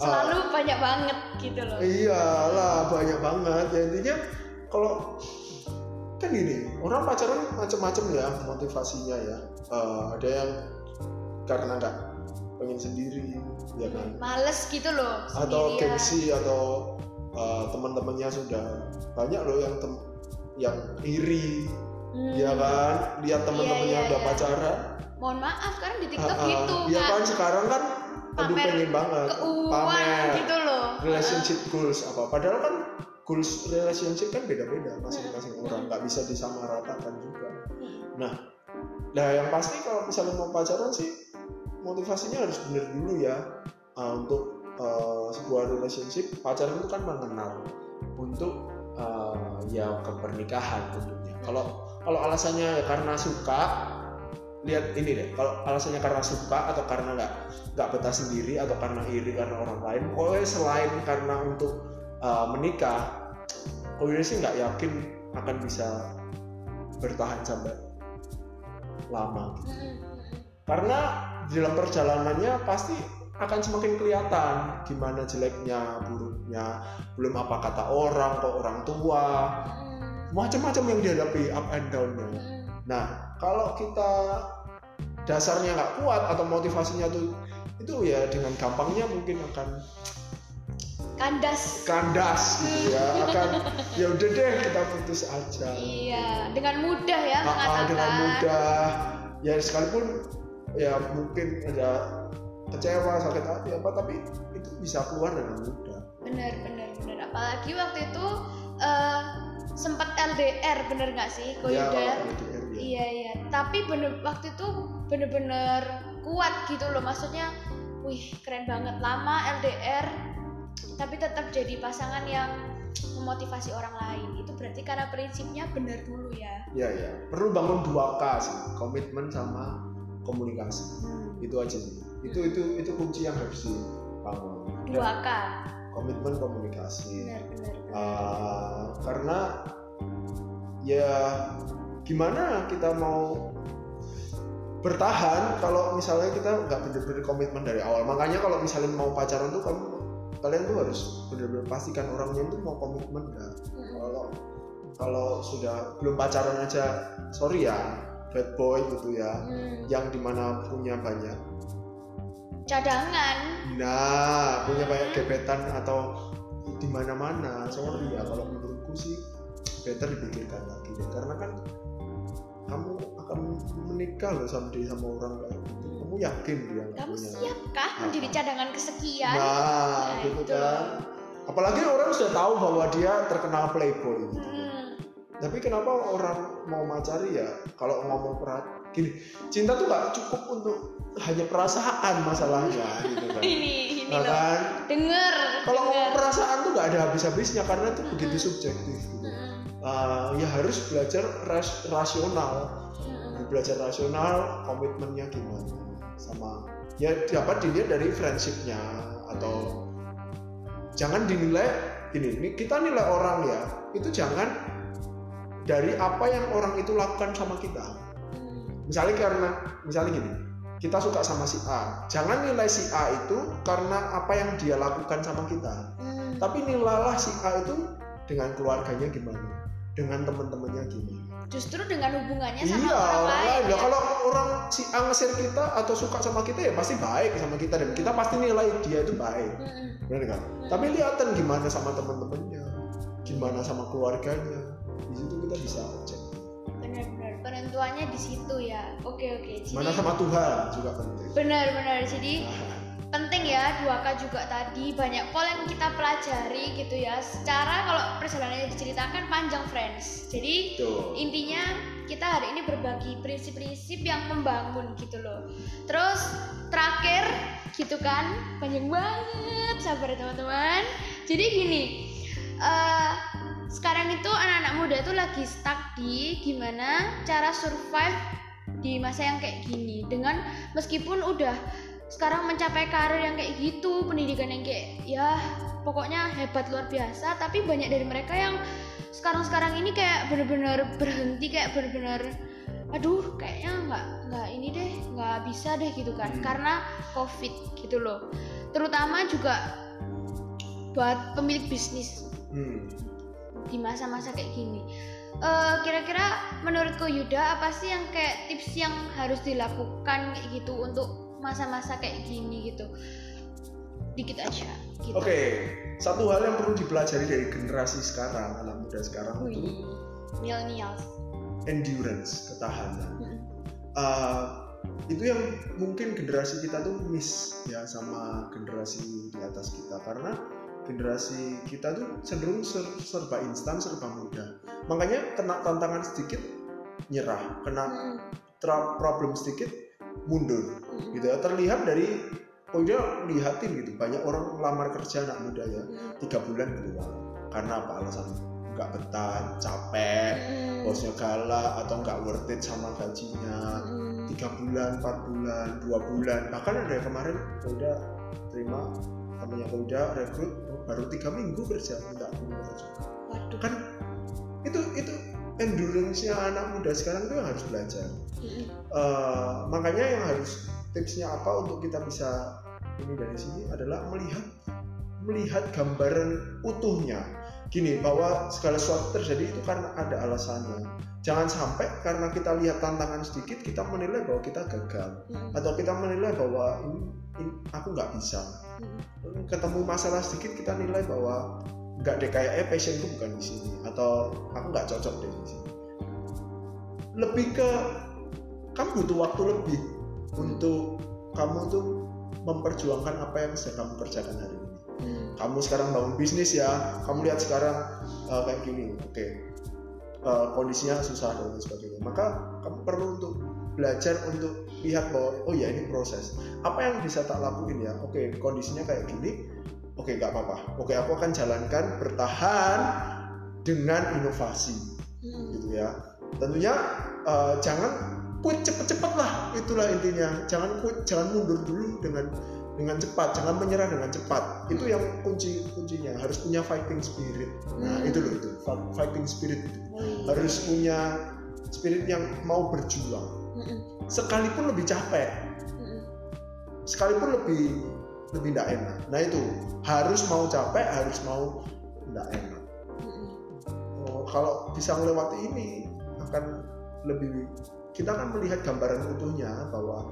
selalu banyak banget gitu loh iyalah banyak banget ya intinya kalau kan gini orang pacaran macam-macam ya motivasinya ya Uh, ada yang karena nggak pengen sendiri ya kan males gitu loh atau sendirian. gengsi atau uh, teman-temannya sudah banyak loh yang tem yang iri Hmm. ya kan? Lihat teman-temannya Iya, iya, udah iya. pacaran. Mohon maaf sekarang di TikTok ah. gitu ya kan kan? Sekarang kan aduh Pamer pengen banget. keuangan gitu loh. Relationship goals apa. Padahal kan goals relationship kan beda-beda. Masing-masing Hmm. orang nggak bisa disamaratakan juga. Hmm. nah nah yang pasti kalau misalnya mau pacaran sih motivasinya harus bener dulu ya. Uh, untuk uh, sebuah relationship pacaran itu kan mengenal untuk uh, ya ke pernikahan tentunya. Kalau kalau alasannya ya karena suka lihat ini deh kalau alasannya karena suka atau karena nggak nggak betah sendiri atau karena iri karena orang lain pokoknya selain karena untuk uh, menikah Koyuda sih nggak yakin akan bisa bertahan sampai lama gitu. Karena dalam perjalanannya pasti akan semakin kelihatan gimana jeleknya buruknya belum apa kata orang kok orang tua. Macam-macam yang dihadapi up and downnya Mm-mm. Nah, kalau kita dasarnya nggak kuat atau motivasinya tuh itu ya dengan gampangnya mungkin akan kandas kandas gitu ya, akan ya udah deh kita putus aja. iya dengan mudah ya Ah, ah, mengatakan dengan mudah. Ya sekalipun ya mungkin ada kecewa, sakit hati apa tapi itu bisa keluar dengan mudah. bener bener bener apalagi waktu itu eh, sempat LDR bener nggak sih Ya, Koyuda kalau LDR ya. iya iya tapi bener waktu itu bener-bener kuat gitu loh maksudnya wih keren banget lama LDR tapi tetap jadi pasangan yang memotivasi orang lain itu berarti karena prinsipnya bener dulu ya Ya ya, perlu bangun dua K sih, komitmen sama komunikasi. Itu aja sih. Itu itu itu kunci yang harus dibangun. Dua K komitmen komunikasi bener bener. Uh, karena ya gimana kita mau bertahan kalau misalnya kita nggak bener-bener komitmen dari awal. Makanya kalau misalnya mau pacaran tuh kamu kalian tuh harus bener-bener pastikan orangnya itu mau komitmen nggak kalau kalau sudah belum pacaran aja sorry ya bad boy gitu ya Hmm. yang di mana punya banyak cadangan. Nah punya banyak gebetan atau di mana-mana. Sorry ya kalau menurutku sih better dipikirkan lagi deh. Karena kan kamu akan menikah loh someday sama orang kayak gitu. Kamu yakin dia kamu punya siapkah menjadi cadangan kesekian? Nah Nah, gitu itu. kan. Apalagi orang sudah tahu bahwa dia terkenal playboy. Gitu. Hmm. tapi kenapa orang mau macari ya? Kalau ngomong perat gini cinta tuh gak cukup untuk hanya perasaan masalahnya gitu kan ini ini Nah, kan denger kalau ngomong perasaan tuh gak ada habis-habisnya karena itu begitu subjektif gitu. Hmm. Ah, ya harus belajar ras- rasional Hmm. belajar rasional komitmennya gimana sama ya dapat dilihat dari friendshipnya atau jangan dinilai gini ini kita nilai orang ya itu jangan dari apa yang orang itu lakukan sama kita Hmm. Misalnya karena misalnya gini kita suka sama si A. Jangan nilai si A itu karena apa yang dia lakukan sama kita. Hmm. tapi nilailah si A itu dengan keluarganya gimana? Dengan teman-temannya gimana? Justru dengan hubungannya sama iya orang, orang lain ya ya. kalau orang si A nge-share kita atau suka sama kita ya pasti baik sama kita dan kita pasti nilai dia itu baik. Hmm. benar kan tapi lihatan gimana sama teman-temannya gimana sama keluarganya. Di situ kita bisa cek penentuannya di situ ya. Oke oke. Jadi gimana sama Tuhan juga penting. Benar-benar jadi Nah, penting ya 2K juga tadi. Banyak pola yang kita pelajari gitu ya. Secara kalau perjalanannya diceritakan panjang friends. Jadi tuh intinya kita hari ini berbagi prinsip-prinsip yang membangun gitu loh. Terus terakhir gitu kan? Panjang banget sabar ya teman-teman. Jadi gini eh, sekarang itu anak-anak muda itu lagi stuck di gimana cara survive di masa yang kayak gini dengan meskipun udah sekarang mencapai karir yang kayak gitu pendidikan yang kayak ya pokoknya hebat luar biasa tapi banyak dari mereka yang sekarang-sekarang ini kayak bener-bener berhenti kayak bener-bener aduh kayaknya nggak nggak ini deh nggak bisa deh gitu kan Hmm. karena covid gitu loh terutama juga buat pemilik bisnis hmm. Di masa-masa kayak gini. Eh, kira-kira menurutku Yuda apa sih yang kayak tips yang harus dilakukan kayak gitu untuk masa-masa kayak gini gitu? Dikit aja gitu. Oke, satu hal yang perlu dipelajari dari generasi sekarang, anak muda sekarang itu Wih, millennials. endurance, ketahanan. Uh, itu yang mungkin generasi kita tuh miss ya sama generasi di atas kita. Karena generasi kita tuh cenderung ser- serba instan, serba mudah. Makanya kena tantangan sedikit nyerah, kena problem sedikit mundur. Mm-mm. Gitu ya. Terlihat dari oh dia lihatin gitu banyak orang lamar kerja anak muda ya Mm-mm. tiga bulan keluar karena apa alasan nggak betah capek Mm-mm. bosnya galak atau nggak worth it sama gajinya Mm-mm. tiga bulan empat bulan dua bulan bahkan ada yang kemarin udah terima temennya udah rekrut baru tiga minggu kerja minta minta juga waduh kan itu itu endurance-nya anak muda sekarang itu yang harus belajar. Eh, makanya yang harus tipsnya apa untuk kita bisa ini dari sini adalah melihat melihat gambaran utuhnya gini bahwa segala sesuatu terjadi itu karena ada alasannya jangan sampai karena kita lihat tantangan sedikit kita menilai bahwa kita gagal Mm-mm. atau kita menilai bahwa ini, ini aku nggak bisa. Ketemu masalah sedikit kita nilai bahwa nggak deh kayaknya passionku bukan di sini. Atau aku nggak cocok deh di sini. Lebih ke kamu butuh waktu lebih untuk kamu tuh memperjuangkan apa yang sedang kamu kerjakan hari ini. Mm. kamu sekarang bangun bisnis ya kamu lihat sekarang uh, kayak gini oke. Uh, kondisinya susah dan sebagainya. Maka kamu perlu untuk belajar untuk lihat bahwa oh ya ini proses. Apa yang bisa tak lakuin ya? Oke kondisinya kayak gini oke nggak apa-apa. Oke aku akan jalankan bertahan dengan inovasi Mm. gitu ya. Tentunya uh, jangan quit cepet-cepet lah itulah intinya. Jangan quit jangan mundur dulu dengan dengan cepat. Jangan menyerah dengan cepat. Itu yang kunci kuncinya. Harus punya fighting spirit. Nah Hmm. itu loh itu. Fighting spirit itu. Wih. harus punya spirit yang mau berjuang Sekalipun lebih capek. Sekalipun lebih lebih tidak enak. Nah itu. Harus mau capek harus mau tidak enak. Oh, kalau bisa melewati ini akan lebih kita akan melihat gambaran utuhnya bahwa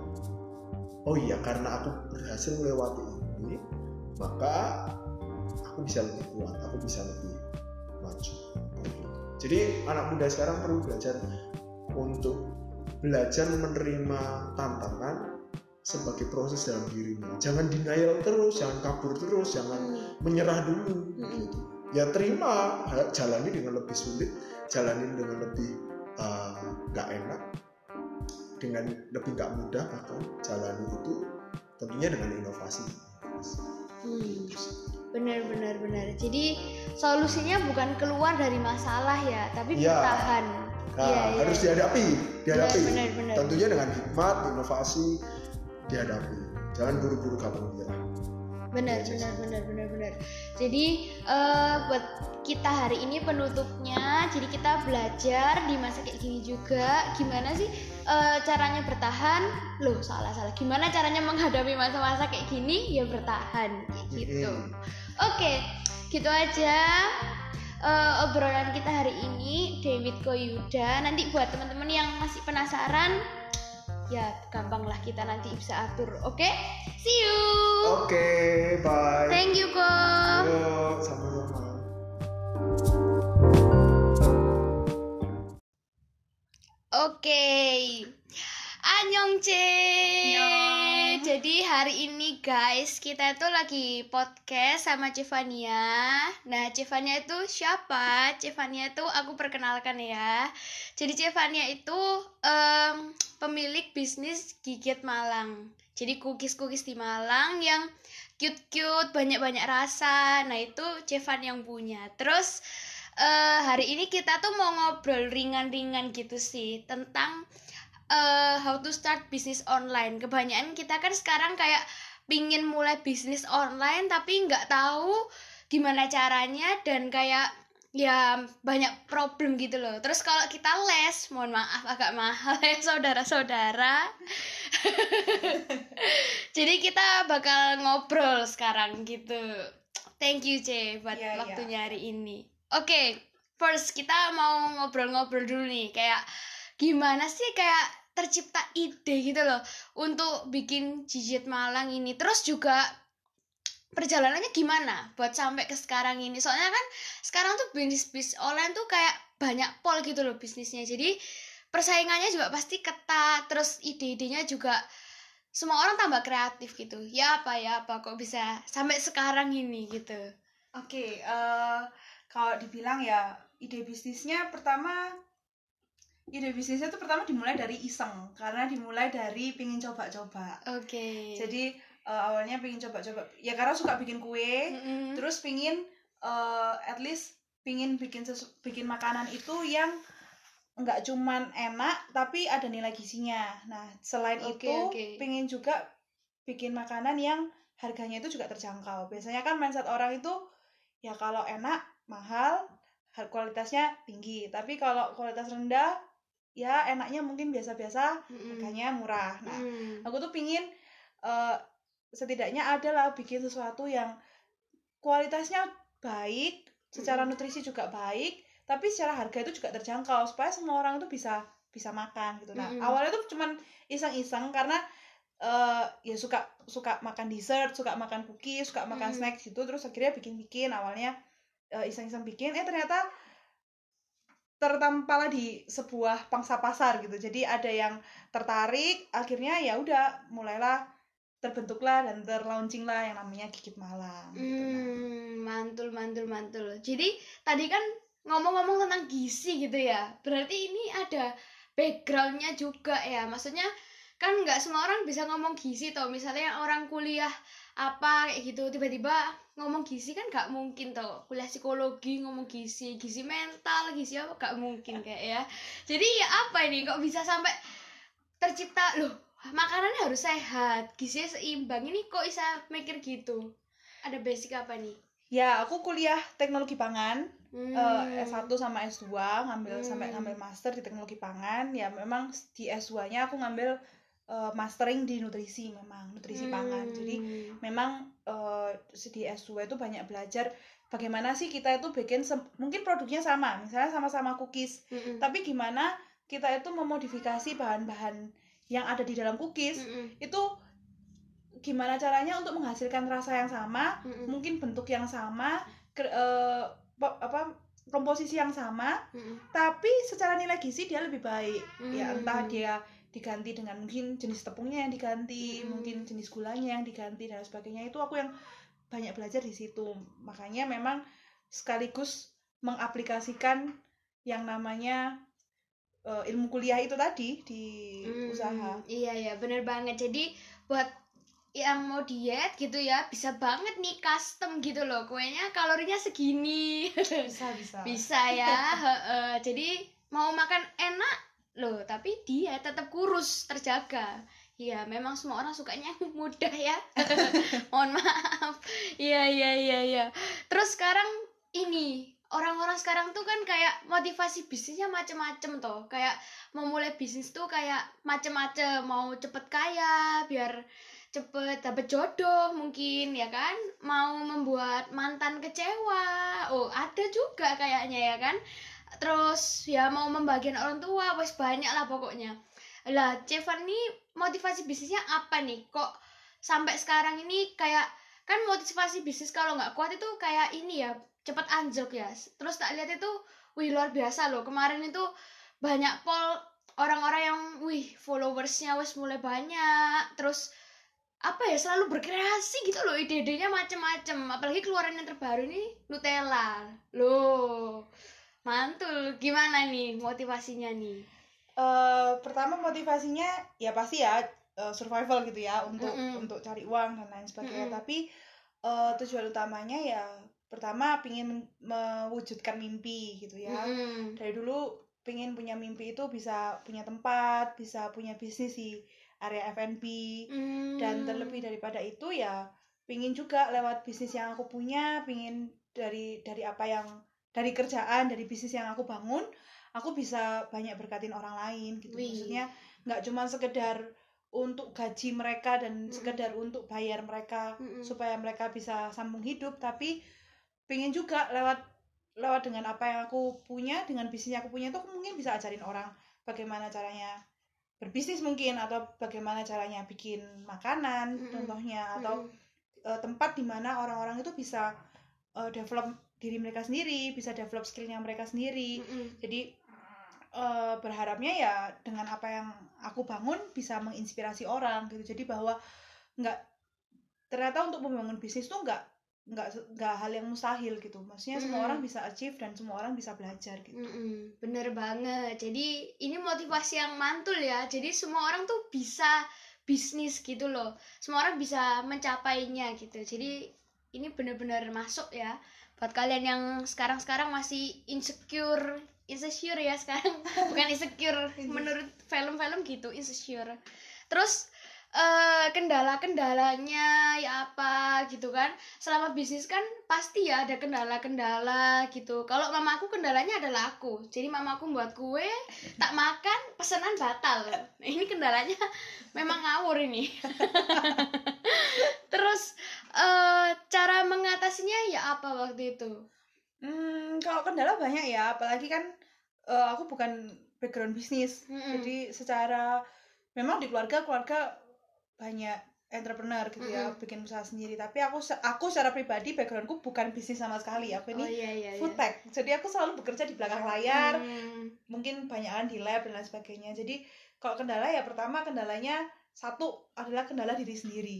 oh iya karena aku berhasil melewati ini maka aku bisa lebih kuat aku bisa lebih maju. Jadi anak muda sekarang perlu belajar untuk belajar menerima tantangan sebagai proses dalam dirinya jangan denial terus jangan kabur terus jangan Mm. menyerah dulu Mm-mm. gitu ya terima jalani dengan lebih sulit jalani dengan lebih uh, nggak enak dengan lebih nggak mudah bahkan jalani itu tentunya dengan inovasi Hmm. Benar benar benar. Jadi solusinya bukan keluar dari masalah ya, tapi Iya. bertahan. Nah, Iya, iya. harus dihadapi dihadapi Benar benar. tentunya dengan hikmat inovasi dihadapi jangan buru-buru gampang menyerah Benar Iya, benar benar benar benar. Jadi eh, buat kita hari ini penutupnya, jadi kita belajar di masa kayak gini juga gimana sih eh, caranya bertahan. Loh salah salah. Gimana caranya menghadapi masa-masa kayak gini? Ya bertahan gitu. Mm-mm. Oke, gitu aja eh, obrolan kita hari ini David Koyuda. Nanti buat teman-teman yang masih penasaran, ya gampang lah kita nanti bisa atur. Oke, see you. oke bye Thank you, Ko. Sama-sama Oke. Annyeongche. Annyeong. Jadi hari ini guys, kita tuh lagi podcast sama Cevania. Nah, Cevania itu siapa? Cevania itu aku perkenalkan ya. Jadi Cevania itu em, pemilik bisnis gigit Malang. Jadi cookies-cookies di Malang yang cute-cute, banyak-banyak rasa. Nah, itu Cevan yang punya. Terus eh, hari ini kita tuh mau ngobrol ringan-ringan gitu sih tentang eh, how to start bisnis online. Kebanyakan kita kan sekarang kayak pingin mulai bisnis online tapi nggak tahu gimana caranya dan kayak ya banyak problem gitu loh. Terus kalau kita les, mohon maaf agak mahal ya saudara-saudara. Jadi kita bakal ngobrol sekarang gitu. Thank you C buat Iya, iya. waktunya hari ini. Oke, first kita mau ngobrol-ngobrol dulu nih kayak gimana sih kayak tercipta ide gitu loh untuk bikin Jijit Malang ini. Terus juga perjalanannya gimana buat sampai ke sekarang ini? Soalnya kan sekarang tuh bisnis bisnis online tuh kayak banyak pol gitu loh bisnisnya. Jadi persaingannya juga pasti ketat. Terus ide-idenya juga semua orang tambah kreatif gitu. Ya apa ya apa kok bisa sampai sekarang ini gitu. Oke, eh, kalau dibilang ya ide bisnisnya pertama ide bisnisnya tuh pertama dimulai dari iseng karena dimulai dari pingin coba-coba. Oke. Jadi eh, awalnya pingin coba-coba ya karena suka bikin kue, Mm-mm. terus pingin eh, at least pingin bikin sesu- bikin makanan itu yang nggak cuman enak tapi ada nilai gizinya. Nah selain Oke, itu oke. pingin juga bikin makanan yang harganya itu juga terjangkau. Biasanya kan mindset orang itu ya kalau enak mahal, kualitasnya tinggi. Tapi kalau kualitas rendah ya enaknya mungkin biasa-biasa, harganya murah. Nah Mm. aku tuh pingin eh, setidaknya adalah bikin sesuatu yang kualitasnya baik secara nutrisi juga baik tapi secara harga itu juga terjangkau supaya semua orang itu bisa bisa makan gitu nah Mm-mm. awalnya tuh cuman iseng-iseng karena eh, ya suka suka makan dessert suka makan cookies suka makan Mm. snack gitu terus akhirnya bikin-bikin awalnya eh, iseng-iseng bikin eh ternyata tertampal di sebuah pangsa pasar gitu jadi ada yang tertarik akhirnya ya udah mulailah terbentuklah dan terlaunching lah yang namanya gigit malam gitu. Hmm, mantul, mantul, mantul. Jadi tadi kan ngomong-ngomong tentang gizi gitu ya. Berarti ini ada backgroundnya juga ya. Maksudnya kan nggak semua orang bisa ngomong gizi toh. Misalnya orang kuliah apa kayak gitu tiba-tiba ngomong gizi kan nggak mungkin toh. Kuliah psikologi ngomong gizi, gizi mental, gizi apa? Nggak mungkin kayak ya. Jadi ya apa ini? Kok bisa sampai tercipta? Loh makanannya harus sehat. Gizinya seimbang. Ini kok bisa mikir gitu? Ada basic apa nih? Ya aku kuliah teknologi pangan. Hmm. eh, S1 sama S2 ngambil Hmm. sampai ngambil master di teknologi pangan. Ya memang di S2-nya aku ngambil eh, mastering di nutrisi memang nutrisi pangan jadi Hmm. memang eh, di S2 itu banyak belajar bagaimana sih kita itu bikin mungkin produknya sama misalnya sama-sama cookies Mm-mm. tapi gimana kita itu memodifikasi bahan-bahan yang ada di dalam cookies Mm-mm. itu gimana caranya untuk menghasilkan rasa yang sama Mm-mm. mungkin bentuk yang sama ke- eh, po- apa komposisi yang sama Mm-mm. tapi secara nilai gizi dia lebih baik ya Hmm. entah dia diganti dengan mungkin jenis tepungnya yang diganti Hmm. mungkin jenis gulanya yang diganti dan sebagainya itu aku yang banyak belajar di situ makanya memang sekaligus mengaplikasikan yang namanya eh, ilmu kuliah itu tadi di Hmm, usaha Iya ya, bener banget. Jadi buat yang mau diet gitu ya, bisa banget nih custom gitu loh. Kuenya kalorinya segini. bisa bisa bisa ya. heeh. Jadi mau makan enak loh, tapi dia tetap kurus, terjaga. Iya, memang semua orang sukanya yang mudah ya. Mohon maaf. Iya, iya, iya, iya. Terus sekarang ini orang-orang sekarang tuh kan kayak motivasi bisnisnya macem-macem toh kayak mau mulai bisnis tuh kayak macem-macem mau cepet kaya biar cepet dapet jodoh mungkin ya kan mau membuat mantan kecewa oh ada juga kayaknya ya kan terus ya mau membagian orang tua wes banyak lah pokoknya. Lah Cevan nih motivasi bisnisnya apa nih? Kok sampai sekarang ini kayak kan motivasi bisnis kalau nggak kuat itu kayak ini ya cepet anjlok ya. Terus tak lihat itu wih luar biasa loh. Kemarin itu banyak pol orang-orang yang wih followersnya wes mulai banyak. Terus apa ya selalu berkreasi gitu loh ide-idenya macem-macem. Apalagi keluaran yang terbaru ini Nutella. Loh mantul gimana nih motivasinya nih Eh, pertama motivasinya ya pasti ya eh, survival gitu ya untuk Mm-mm. untuk cari uang dan lain sebagainya Mm-mm. tapi eh, tujuan utamanya ya pertama pingin mewujudkan mimpi gitu ya Mm-mm. dari dulu pingin punya mimpi itu bisa punya tempat bisa punya bisnis di area F&B dan Hmm. terlebih daripada itu ya pingin juga lewat bisnis yang aku punya pingin dari dari apa yang dari kerjaan dari bisnis yang aku bangun aku bisa banyak berkatin orang lain gitu Wih. maksudnya nggak cuma sekedar untuk gaji mereka dan Mm-mm. sekedar untuk bayar mereka Mm-mm. supaya mereka bisa sambung hidup tapi pingin juga lewat lewat dengan apa yang aku punya dengan bisnis yang aku punya itu aku mungkin bisa ajarin orang bagaimana caranya berbisnis mungkin atau bagaimana caranya bikin makanan Mm-mm. contohnya atau Mm-mm. eh, tempat di mana orang-orang itu bisa eh, develop diri mereka sendiri bisa develop skillnya mereka sendiri Mm-mm. jadi eh, berharapnya ya dengan apa yang aku bangun bisa menginspirasi orang gitu jadi bahwa nggak ternyata untuk membangun bisnis tuh nggak nggak nggak hal yang mustahil gitu maksudnya semua Mm. orang bisa achieve dan semua orang bisa belajar gitu Mm-mm, bener banget. Jadi ini motivasi yang mantul ya. Jadi semua orang tuh bisa bisnis gitu loh. Semua orang bisa mencapainya gitu. Jadi ini bener-bener masuk ya. Buat kalian yang sekarang-sekarang masih insecure, insecure ya sekarang. Bukan insecure menurut film-film gitu, insecure. Terus eh kendala-kendalanya ya apa gitu kan. Selama bisnis kan pasti ya ada kendala-kendala gitu. Kalau mamaku kendalanya adalah aku. Jadi mamaku buat kue tak makan pesanan batal. Nah, ini kendalanya memang ngawur ini. Terus eh cara mengatasinya ya apa waktu itu Hmm, kalau kendala banyak ya, apalagi kan eh, aku bukan background bisnis, Mm-mm. jadi secara memang di keluarga keluarga banyak entrepreneur gitu ya, bikin usaha sendiri. Tapi aku aku secara pribadi backgroundku bukan bisnis sama sekali. Aku oh ini iya iya food iya. tech, jadi aku selalu bekerja di belakang layar, Hmm, mungkin banyakan di lab dan lain sebagainya. Jadi kalau kendala ya pertama kendalanya satu adalah kendala diri sendiri.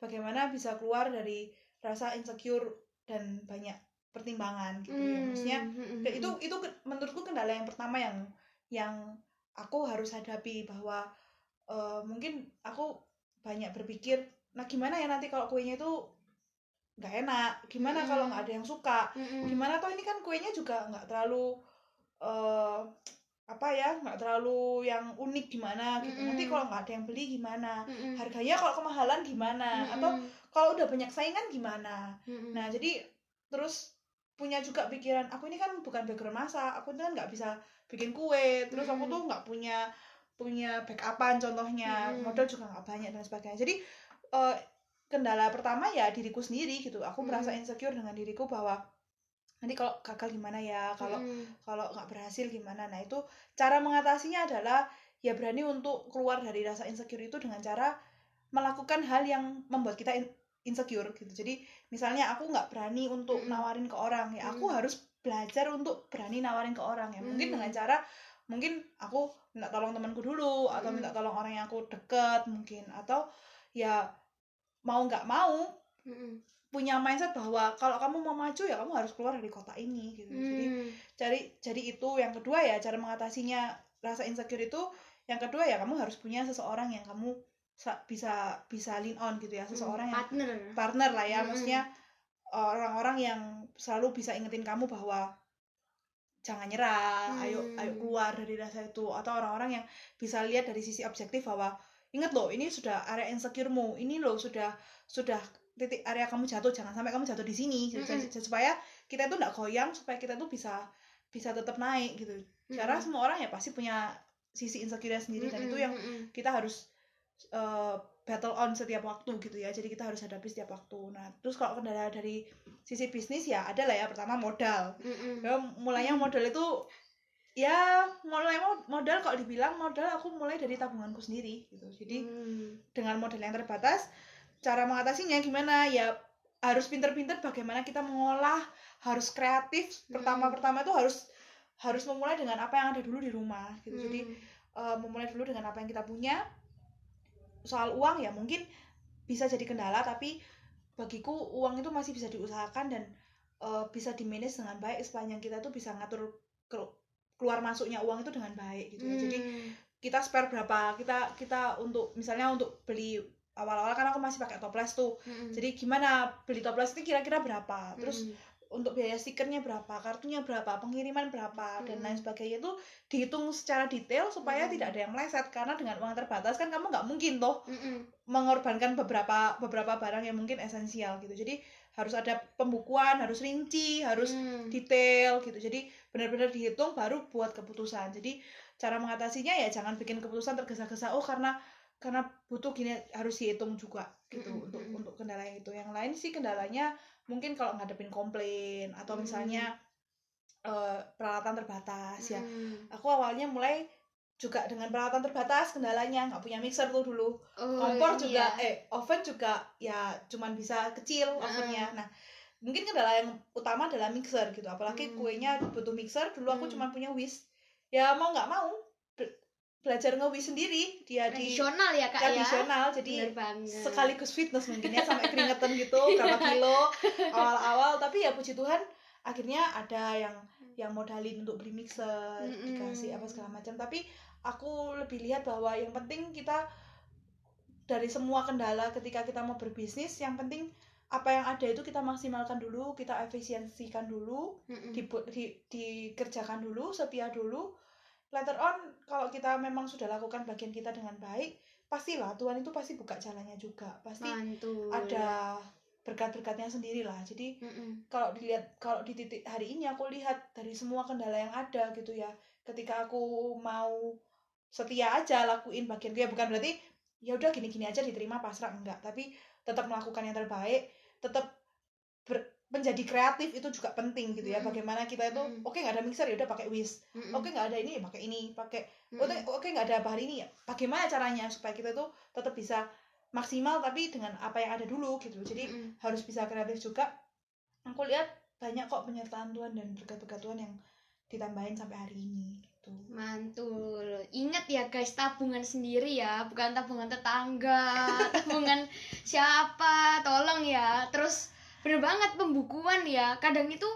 Bagaimana bisa keluar dari rasa insecure dan banyak pertimbangan gitu ya. Maksudnya hmm, hmm, dan itu hmm. itu ke- menurutku kendala yang pertama yang yang aku harus hadapi bahwa eh, mungkin aku banyak berpikir nah gimana ya nanti kalau kuenya itu nggak enak gimana kalau Mm. nggak ada yang suka Mm-mm. gimana toh ini kan kuenya juga nggak terlalu eh apa ya nggak terlalu yang unik gimana gitu nanti Mm-mm. kalau nggak ada yang beli gimana Mm-mm. harganya kalau kemahalan gimana atau Mm-mm. kalau udah banyak saingan gimana Mm-mm. Nah, jadi terus punya juga pikiran aku ini kan bukan background masak aku ini kan nggak bisa bikin kue terus aku Mm. tuh nggak punya punya backupan contohnya Mm. modal juga nggak banyak dan sebagainya jadi eh, kendala pertama ya diriku sendiri gitu aku merasa Mm. insecure dengan diriku bahwa nanti kalau gagal gimana ya kalau Mm. kalau nggak berhasil gimana nah itu cara mengatasinya adalah ya berani untuk keluar dari rasa insecure itu dengan cara melakukan hal yang membuat kita in- insecure gitu jadi misalnya aku nggak berani untuk Mm. nawarin ke orang ya aku Mm. harus belajar untuk berani nawarin ke orang ya mungkin Mm. dengan cara mungkin aku minta tolong temanku dulu atau Mm. minta tolong orang yang aku deket mungkin atau ya mau nggak mau Mm. Punya mindset bahwa kalau kamu mau maju ya kamu harus keluar dari kota ini gitu. Jadi Mm. cari jadi itu. Yang kedua ya cara mengatasinya rasa insecure itu yang kedua ya kamu harus punya seseorang yang kamu sa- bisa bisa lean on gitu ya. Seseorang yang partner. partner lah ya. Mm-mm. maksudnya orang-orang yang selalu bisa ingetin kamu bahwa jangan nyerah ayo Hmm. ayo keluar dari rasa itu. Atau orang-orang yang bisa lihat dari sisi objektif bahwa ingat loh ini sudah area insecuremu. Ini loh sudah sudah titik area kamu jatuh jangan sampai kamu jatuh di sini. Mm-mm. jadi- supaya kita itu nggak goyang supaya kita tuh bisa bisa tetap naik gitu. Karena Mm-mm. semua orang ya pasti punya sisi insecure sendiri dan itu yang kita harus uh, battle on setiap waktu gitu ya. Jadi kita harus hadapi setiap waktu. Nah terus kalau kendala dari sisi bisnis ya ada lah ya. Pertama modal. Mm-mm. ya mulainya modal itu ya mulai mo- modal kalau dibilang modal aku mulai dari tabunganku sendiri gitu. Jadi Mm. dengan modal yang terbatas cara mengatasinya gimana? Ya harus pinter-pinter bagaimana kita mengolah harus kreatif. Pertama-pertama itu harus harus memulai dengan apa yang ada dulu di rumah gitu. Jadi Mm. eh, memulai dulu dengan apa yang kita punya. Soal uang ya mungkin bisa jadi kendala tapi bagiku uang itu masih bisa diusahakan dan eh, bisa di manage dengan baik sepanjang kita tuh bisa ngatur ke- keluar masuknya uang itu dengan baik gitu ya. Jadi Mm. kita spare berapa? Kita kita untuk misalnya untuk beli awal-awal kan aku masih pakai toples tuh Mm-mm. jadi gimana beli toples itu kira-kira berapa terus Mm-mm. untuk biaya stikernya berapa, kartunya berapa, pengiriman berapa, dan Hmm. lain sebagainya itu dihitung secara detail supaya Hmm. tidak ada yang meleset karena dengan uang terbatas kan kamu nggak mungkin toh Mm-mm. mengorbankan beberapa beberapa barang yang mungkin esensial gitu jadi harus ada pembukuan harus rinci harus Mm. detail gitu jadi benar-benar dihitung baru buat keputusan jadi cara mengatasinya ya jangan bikin keputusan tergesa-gesa oh karena karena butuh gini harus dihitung juga gitu untuk untuk kendala yang itu. Yang lain sih kendalanya mungkin kalau ngadepin komplain atau misalnya eh, peralatan terbatas ya. Aku awalnya mulai juga dengan peralatan terbatas kendalanya nggak punya mixer tuh dulu. Oh, kompor iya. juga eh oven juga ya cuman bisa kecil ovennya. Nah mungkin kendala yang utama adalah mixer gitu. Apalagi Hmm. kuenya butuh mixer dulu aku Hmm. cuma punya whisk. Ya mau nggak mau belajar nge-whisk sendiri. Dia di tradisional ya kak ya? tradisional jadi Bener banget. sekaligus fitness mungkin ya sampai keringetan gitu berapa kilo awal-awal. Tapi ya puji Tuhan akhirnya ada yang yang modalin untuk beli mixer Mm-mm. dikasih apa segala macam. Tapi aku lebih lihat bahwa yang penting kita dari semua kendala ketika kita mau berbisnis yang penting apa yang ada itu kita maksimalkan dulu kita efisiensikan dulu Mm-mm. dibu- di, dikerjakan dulu setia dulu later on kalau kita memang sudah lakukan bagian kita dengan baik pastilah Tuhan itu pasti buka jalannya juga. Pasti mantul ada berkat-berkatnya sendiri lah jadi Mm-mm. kalau dilihat kalau di titik hari ini aku lihat dari semua kendala yang ada gitu ya. Ketika aku mau setia aja lakuin bagianku ya bukan berarti ya udah gini-gini aja diterima pasrah. Enggak. Tapi tetap melakukan yang terbaik tetap ber- menjadi kreatif itu juga penting gitu ya Mm-mm. bagaimana kita itu Mm-mm. oke nggak ada mixer ya udah pakai whisk Mm-mm. oke nggak ada ini ya pakai ini pakai Mm-mm. oke oke nggak ada bahan ini ya bagaimana caranya supaya kita tuh tetap bisa maksimal tapi dengan apa yang ada dulu gitu jadi Mm-mm. harus bisa kreatif juga aku lihat banyak kok penyertaan Tuhan dan berkat-berkat Tuhan yang ditambahin sampai hari ini gitu Mantul. Ingat ya guys, tabungan sendiri ya, bukan tabungan tetangga, tabungan siapa, tolong ya. Terus bener banget pembukuan ya. Kadang itu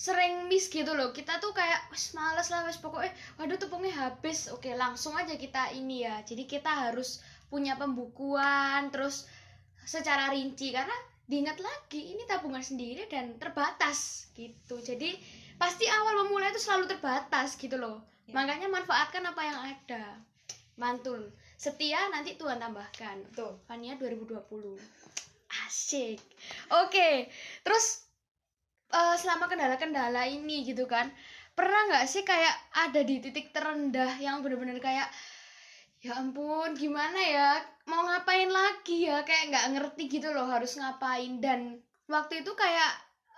sering miss gitu loh. Kita tuh kayak wes males lah wes pokoknya waduh tepungnya habis. Oke, langsung aja kita ini ya. Jadi kita harus punya pembukuan terus secara rinci karena diingat lagi ini tabungan sendiri dan terbatas gitu. Jadi pasti awal memulai itu selalu terbatas gitu loh. Ya. Makanya manfaatkan apa yang ada. Mantul. Setia nanti Tuhan tambahkan. betul Fania 2020. Asik. Oke, terus eh, selama kendala-kendala ini gitu kan pernah nggak sih kayak ada di titik terendah yang bener-bener kayak ya ampun gimana ya? Mau ngapain lagi ya? Kayak nggak ngerti gitu loh harus ngapain. Dan waktu itu kayak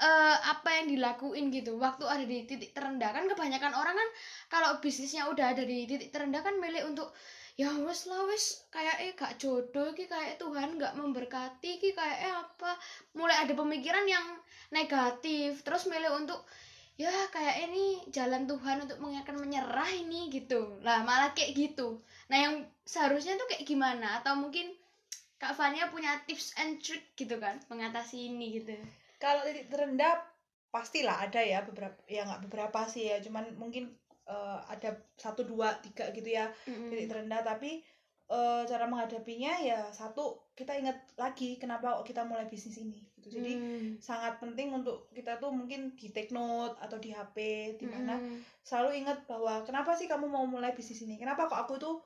eh, apa yang dilakuin gitu waktu ada di titik terendah. Kan kebanyakan orang kan kalau bisnisnya udah ada di titik terendah kan milih untuk ya wes lah wes kayak eh gak jodoh ki kayak Tuhan nggak memberkati ki kayak eh apa? Mulai ada pemikiran yang negatif terus milih untuk ya kayak ini jalan Tuhan untuk mengingatkan menyerah ini gitu. Lah malah kayak gitu. Nah yang seharusnya tuh kayak gimana? Atau mungkin Kak Fania punya tips and trick gitu kan mengatasi ini gitu. Kalau titik terendah pastilah ada ya beberapa ya nggak beberapa sih ya. Cuman mungkin eh, ada satu dua tiga gitu ya titik terendah. Tapi eh, cara menghadapinya ya satu kita ingat lagi kenapa kok kita mulai bisnis ini gitu. Jadi Hmm. sangat penting untuk kita tuh mungkin di take note atau di HP di mana selalu ingat bahwa kenapa sih kamu mau mulai bisnis ini? Kenapa kok aku tuh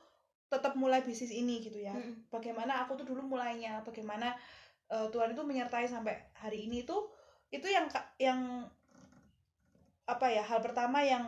tetap mulai bisnis ini gitu ya? Mm-mm. bagaimana aku tuh dulu mulainya? Bagaimana eh, Tuhan itu menyertai sampai hari ini tuh itu yang yang apa ya hal pertama yang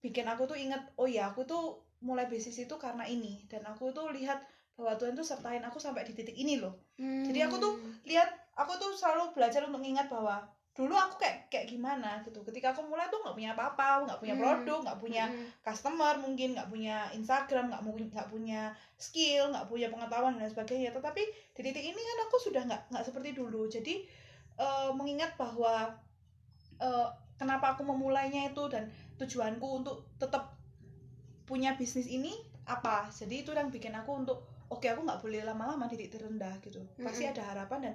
bikin aku tuh ingat oh ya aku tuh mulai bisnis itu karena ini dan aku tuh lihat bahwa Tuhan tuh sertain aku sampai di titik ini loh Jadi aku tuh Hmm. lihat aku tuh selalu belajar untuk ingat bahwa dulu aku kayak kayak gimana gitu ketika aku mulai tuh nggak punya apa-apa nggak punya Hmm. produk nggak punya Mm-mm. customer mungkin nggak punya Instagram nggak mungkin nggak punya skill nggak punya pengetahuan dan sebagainya tetapi di titik ini kan aku sudah nggak nggak seperti dulu jadi eh, mengingat bahwa eh, kenapa aku memulainya itu dan tujuanku untuk tetap punya bisnis ini apa jadi itu yang bikin aku untuk oke aku nggak boleh lama-lama titik terendah gitu pasti Mm-mm. ada harapan dan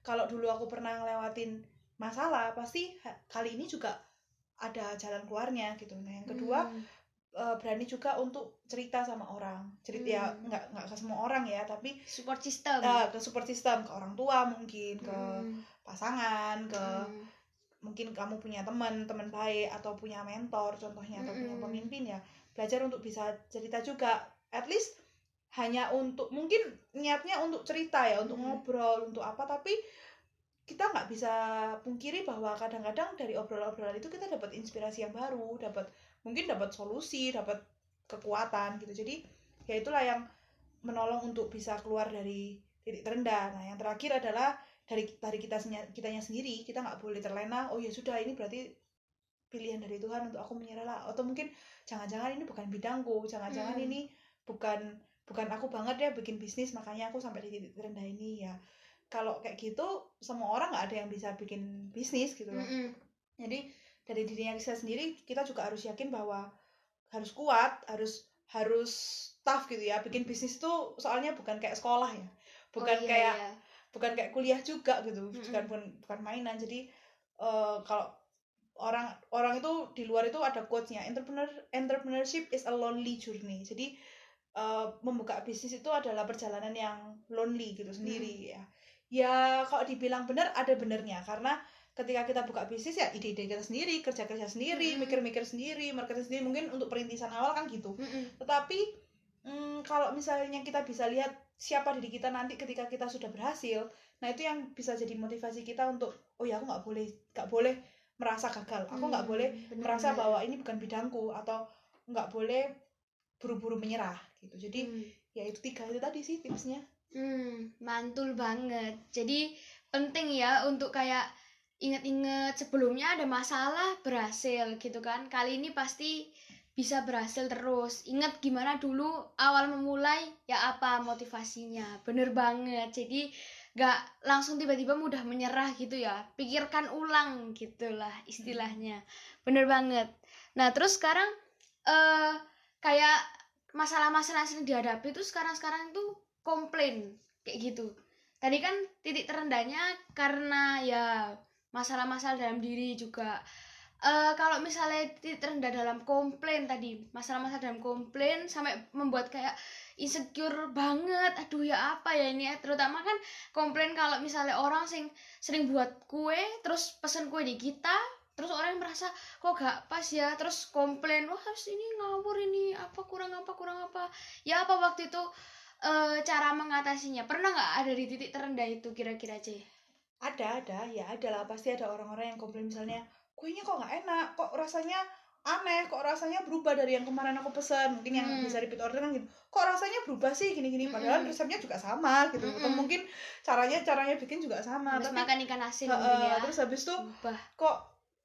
kalau dulu aku pernah ngelewatin masalah pasti kali ini juga ada jalan keluarnya gitu nah yang kedua Hmm. eh, berani juga untuk cerita sama orang cerita ya Hmm. nggak nggak ke semua orang ya tapi support system eh, ke support system ke orang tua mungkin ke Hmm. pasangan ke Hmm. Mungkin kamu punya teman teman baik atau punya mentor contohnya atau punya Mm-mm. pemimpin ya belajar untuk bisa cerita juga at least hanya untuk mungkin niatnya untuk cerita ya untuk Mm. ngobrol untuk apa tapi kita nggak bisa pungkiri bahwa kadang-kadang dari obrolan-obrolan itu kita dapat inspirasi yang baru dapat mungkin dapat solusi dapat kekuatan gitu jadi ya itulah yang menolong untuk bisa keluar dari titik terendah nah yang terakhir adalah dari dari kita kitanya sendiri kita nggak boleh terlena oh ya sudah ini berarti pilihan dari Tuhan untuk aku menyerah lah atau mungkin jangan-jangan ini bukan bidangku jangan-jangan Hmm. ini bukan bukan aku banget ya bikin bisnis makanya aku sampai di titik terendah ini ya kalau kayak gitu semua orang nggak ada yang bisa bikin bisnis gitu loh Mm-mm. jadi dari dirinya kita sendiri kita juga harus yakin bahwa harus kuat harus harus tough gitu ya bikin bisnis itu soalnya bukan kayak sekolah ya bukan Oh, iya, kayak iya. Bukan kayak kuliah juga gitu Mm-mm. bukan bukan bukan mainan jadi eh, kalau orang orang itu di luar itu ada quotes-nya entrepreneur entrepreneurship is a lonely journey jadi eh, membuka bisnis itu adalah perjalanan yang lonely gitu sendiri ya ya kalau dibilang benar ada benernya karena ketika kita buka bisnis ya ide-ide kita sendiri kerja-kerja sendiri Mm. mikir-mikir sendiri marketing sendiri mungkin untuk perintisan awal kan gitu Mm-mm. tetapi mm, kalau misalnya kita bisa lihat siapa diri kita nanti ketika kita sudah berhasil nah itu yang bisa jadi motivasi kita untuk oh ya aku nggak boleh nggak boleh merasa gagal aku nggak Hmm, boleh bener-bener. merasa bahwa ini bukan bidangku atau nggak boleh buru-buru menyerah gitu jadi Hmm. ya itu tiga itu tadi sih tipsnya Hmm, mantul banget. Jadi penting ya untuk kayak inget-inget sebelumnya ada masalah berhasil gitu kan. Kali ini pasti bisa berhasil terus. Ingat gimana dulu awal memulai ya apa motivasinya. Bener banget. Jadi gak langsung tiba-tiba mudah menyerah gitu ya. Pikirkan ulang gitulah istilahnya. Bener banget. Nah terus sekarang eh kayak masalah-masalah yang dihadapi itu sekarang-sekarang itu komplain kayak gitu. Tadi kan titik terendahnya karena ya masalah-masalah dalam diri juga. Eh kalau misalnya titik terendah dalam komplain tadi, masalah-masalah dalam komplain sampai membuat kayak insecure banget. Aduh ya apa ya ini ya. Terutama kan komplain kalau misalnya orang sing sering buat kue terus pesen kue di kita terus orang yang merasa kok gak pas ya? Terus komplain wah harus ini ngawur ini apa kurang apa kurang apa? Ya apa waktu itu eh, cara mengatasinya. Pernah nggak ada di titik terendah itu kira-kira C ada ada. Ya ada lah. Pasti ada orang-orang yang komplain misalnya kuenya kok nggak enak kok rasanya aneh kok rasanya berubah dari yang kemarin aku pesen mungkin yang Hmm. bisa repeat order kan gitu kok rasanya berubah sih gini-gini padahal Mm-mm. resepnya juga sama gitu atau Mm-mm. mungkin caranya caranya bikin juga sama Habis tapi makan ikan asin mungkin ya terus habis itu Ubah. kok